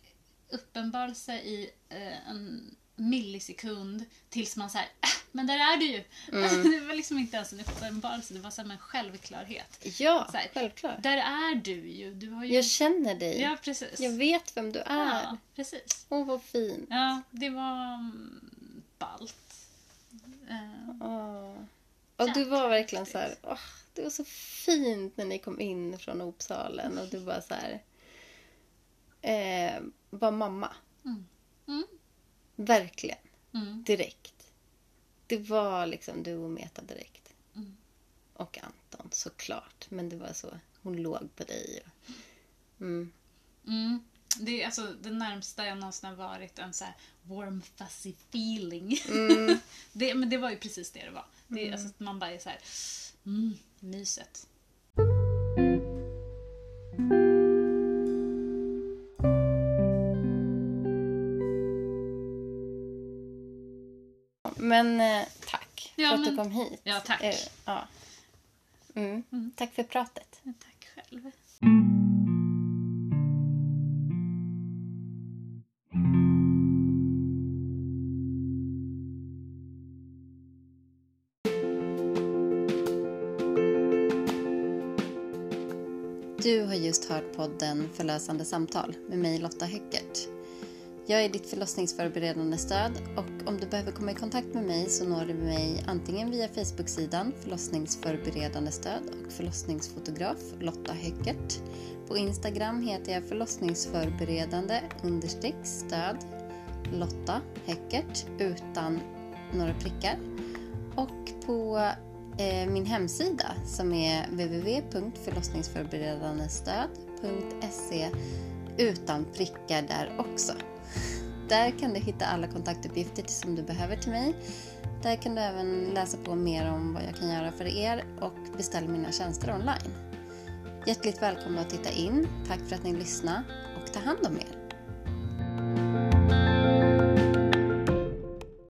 uppenbarelse i eh, en millisekund tills man så här, äh, men där är du ju. Mm. (laughs) det var liksom inte ens en uppenbarelse, det var som en självklarhet. Ja, Så här, självklart. Där är du ju. Du har ju... Jag känner dig. Ja, precis. Jag vet vem du är. Ja, precis. Åh, vad fin. Ja, det var mm, ballt. Eh, Åh. Och du var verkligen så här, åh, det var så fint när ni kom in från Opsalen och du var så här, eh, var mamma. Mm. Mm. Verkligen. Mm. Direkt. Det var liksom du och Meta direkt. Mm. Och Anton såklart. Men det var så, hon låg på dig. Och, mm. Mm. Det är alltså det närmsta jag någonsin har varit en så här warm fuzzy feeling. Mm. (laughs) det, men det var ju precis det det var. Det är alltså man bara är så här, mm, myset. Kom hit. Ja, tack. Eh, ja. Mm. Tack för pratet. Tack själv. Du har just hört podden Förlösande samtal med mig Lotta Höckert. Jag är ditt förlossningsförberedande stöd och om du behöver komma i kontakt med mig så når du mig antingen via Facebook-sidan Förlossningsförberedande stöd och förlossningsfotograf Lotta Höckert. På Instagram heter jag förlossningsförberedande understreck stöd Lotta Höckert utan några prickar. Och på eh, min hemsida som är www.förlossningsförberedandestöd.se utan prickar där också. Där kan du hitta alla kontaktuppgifter som du behöver till mig. Där kan du även läsa på mer om vad jag kan göra för er och beställa mina tjänster online. Hjärtligt välkomna att titta in. Tack för att ni lyssnade och ta hand om er.